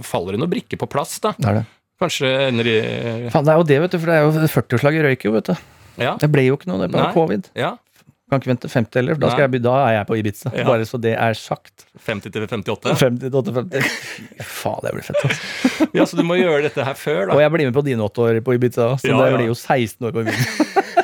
faller det noen brikker på plass, da. Det er det. Kanskje ender i Faen, det er jo det, vet du, for det er jo 40-årslaget røyk jo, vet du. Ja. Det ble jo ikke noe, det ble Nei. covid. ja. Kan ikke vente 50 heller, for da, skal jeg, da er jeg på Ibiza. Ja. Bare så det er sagt. 50 til 58. 50 til 58. Faen, det blir fett. Altså. Ja, Så du må gjøre dette her før, da. Og jeg blir med på dine åtte år på Ibiza, så Ja, det blir jo 16 år på Ibiza.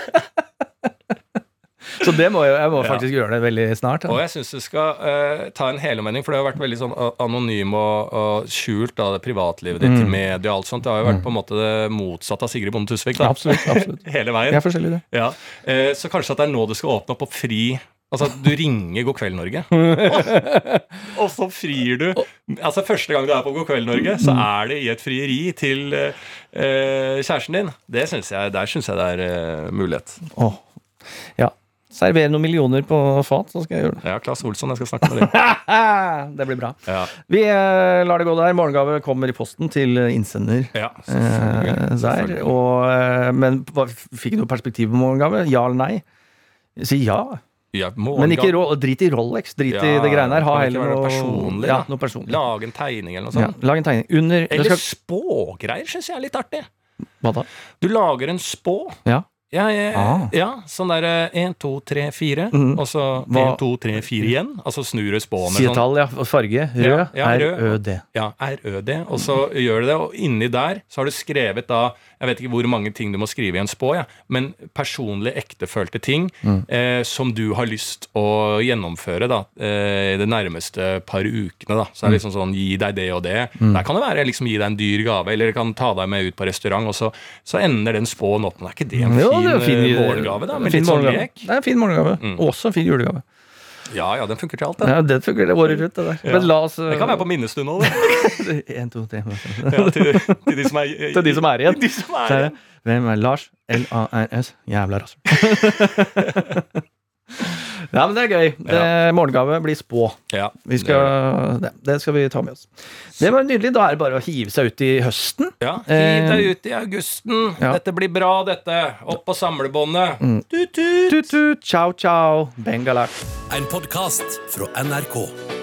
så det må jeg, jeg må Ja. faktisk gjøre det veldig snart. Og jeg syns du skal uh, ta en helomvending, for det har vært veldig sånn anonym og, og skjult, da, det privatlivet ditt Mm. media og alt sånt. Det har jo vært på en måte det motsatte av Sigrid Bonde Tusvik, Ja, Absolutt. absolutt. Hele veien. Det er forskjellig, det. Ja, Uh, Så kanskje at det er nå du skal åpne opp og fri Altså du ringer God kveld Norge, og så frir du. Altså Første gang du er på God kveld Norge, så er det i et frieri til eh, kjæresten din. Det synes jeg, Der syns jeg det er uh, mulighet. Åh. Ja. Servere noen millioner på fat, så skal jeg gjøre det. Ja, Claes Olsson, jeg skal snakke med deg. det blir bra. Ja, Vi eh, lar det gå der. Morgengave kommer i posten til innsender. ja Eh, der, selvfølgelig. og, eh, men fikk du noe perspektiv på morgengave? Ja eller nei? Si ja. Ja, Men ikke drit i Rolex. Drit i Ja, det greiene her. Ha heller noe personlig, Ja, noe personlig. Lage en tegning eller noe sånt. lag en tegning. Under Eller skal, spågreier syns jeg er litt artig. Hva da? Du lager en spå. Ja. Ja, jeg, Ah. ja sånn der én, to, tre, fire, Mhm. og så én, to, tre, fire igjen. Altså snur du spåen Si sånn. ja. Farge. Rød. Ja, ja, rød. R-ø-d. Ja, RØD. Og så gjør du det, og inni der så har du skrevet da Jeg vet ikke hvor mange ting du må skrive i en spå, ja, men personlig ektefølte ting Mm. eh, som du har lyst å gjennomføre da, eh, de nærmeste par ukene. da. Så det er liksom sånn gi deg det og det. Der kan det være liksom gi deg en dyr gave, eller kan ta deg med ut på restaurant, og så, så ender den spåen opp. Men er ikke det en Jo, fin, det er fin, eh, morgengave, da? Med fin litt sånn lek? Det er en fin morgengave. Mm. Også en fin julegave. Ja, ja, den funker til alt, det. Ja, det fungerer året rundt, det der. Ja. Men la oss Det kan være på minnestund òg, det. En, to, tre Ja, til, til de som er Til de som er igjen. De som er igjen. Hvem er Lars? L-A-R-S. Jævla rasshøl. Ja, men det er gøy. Det, morgengave blir spå. Ja, Vi skal, det, det skal vi ta med oss. Det var nydelig. Da er det bare å hive seg ut i høsten. Ja, Hiv deg ut i augusten. Eh, ja. Dette blir bra, dette. Opp på samlebåndet. Mm. Tut-tut. Tut-tut, ciao, ciao, bengalak. En podkast fra NRK.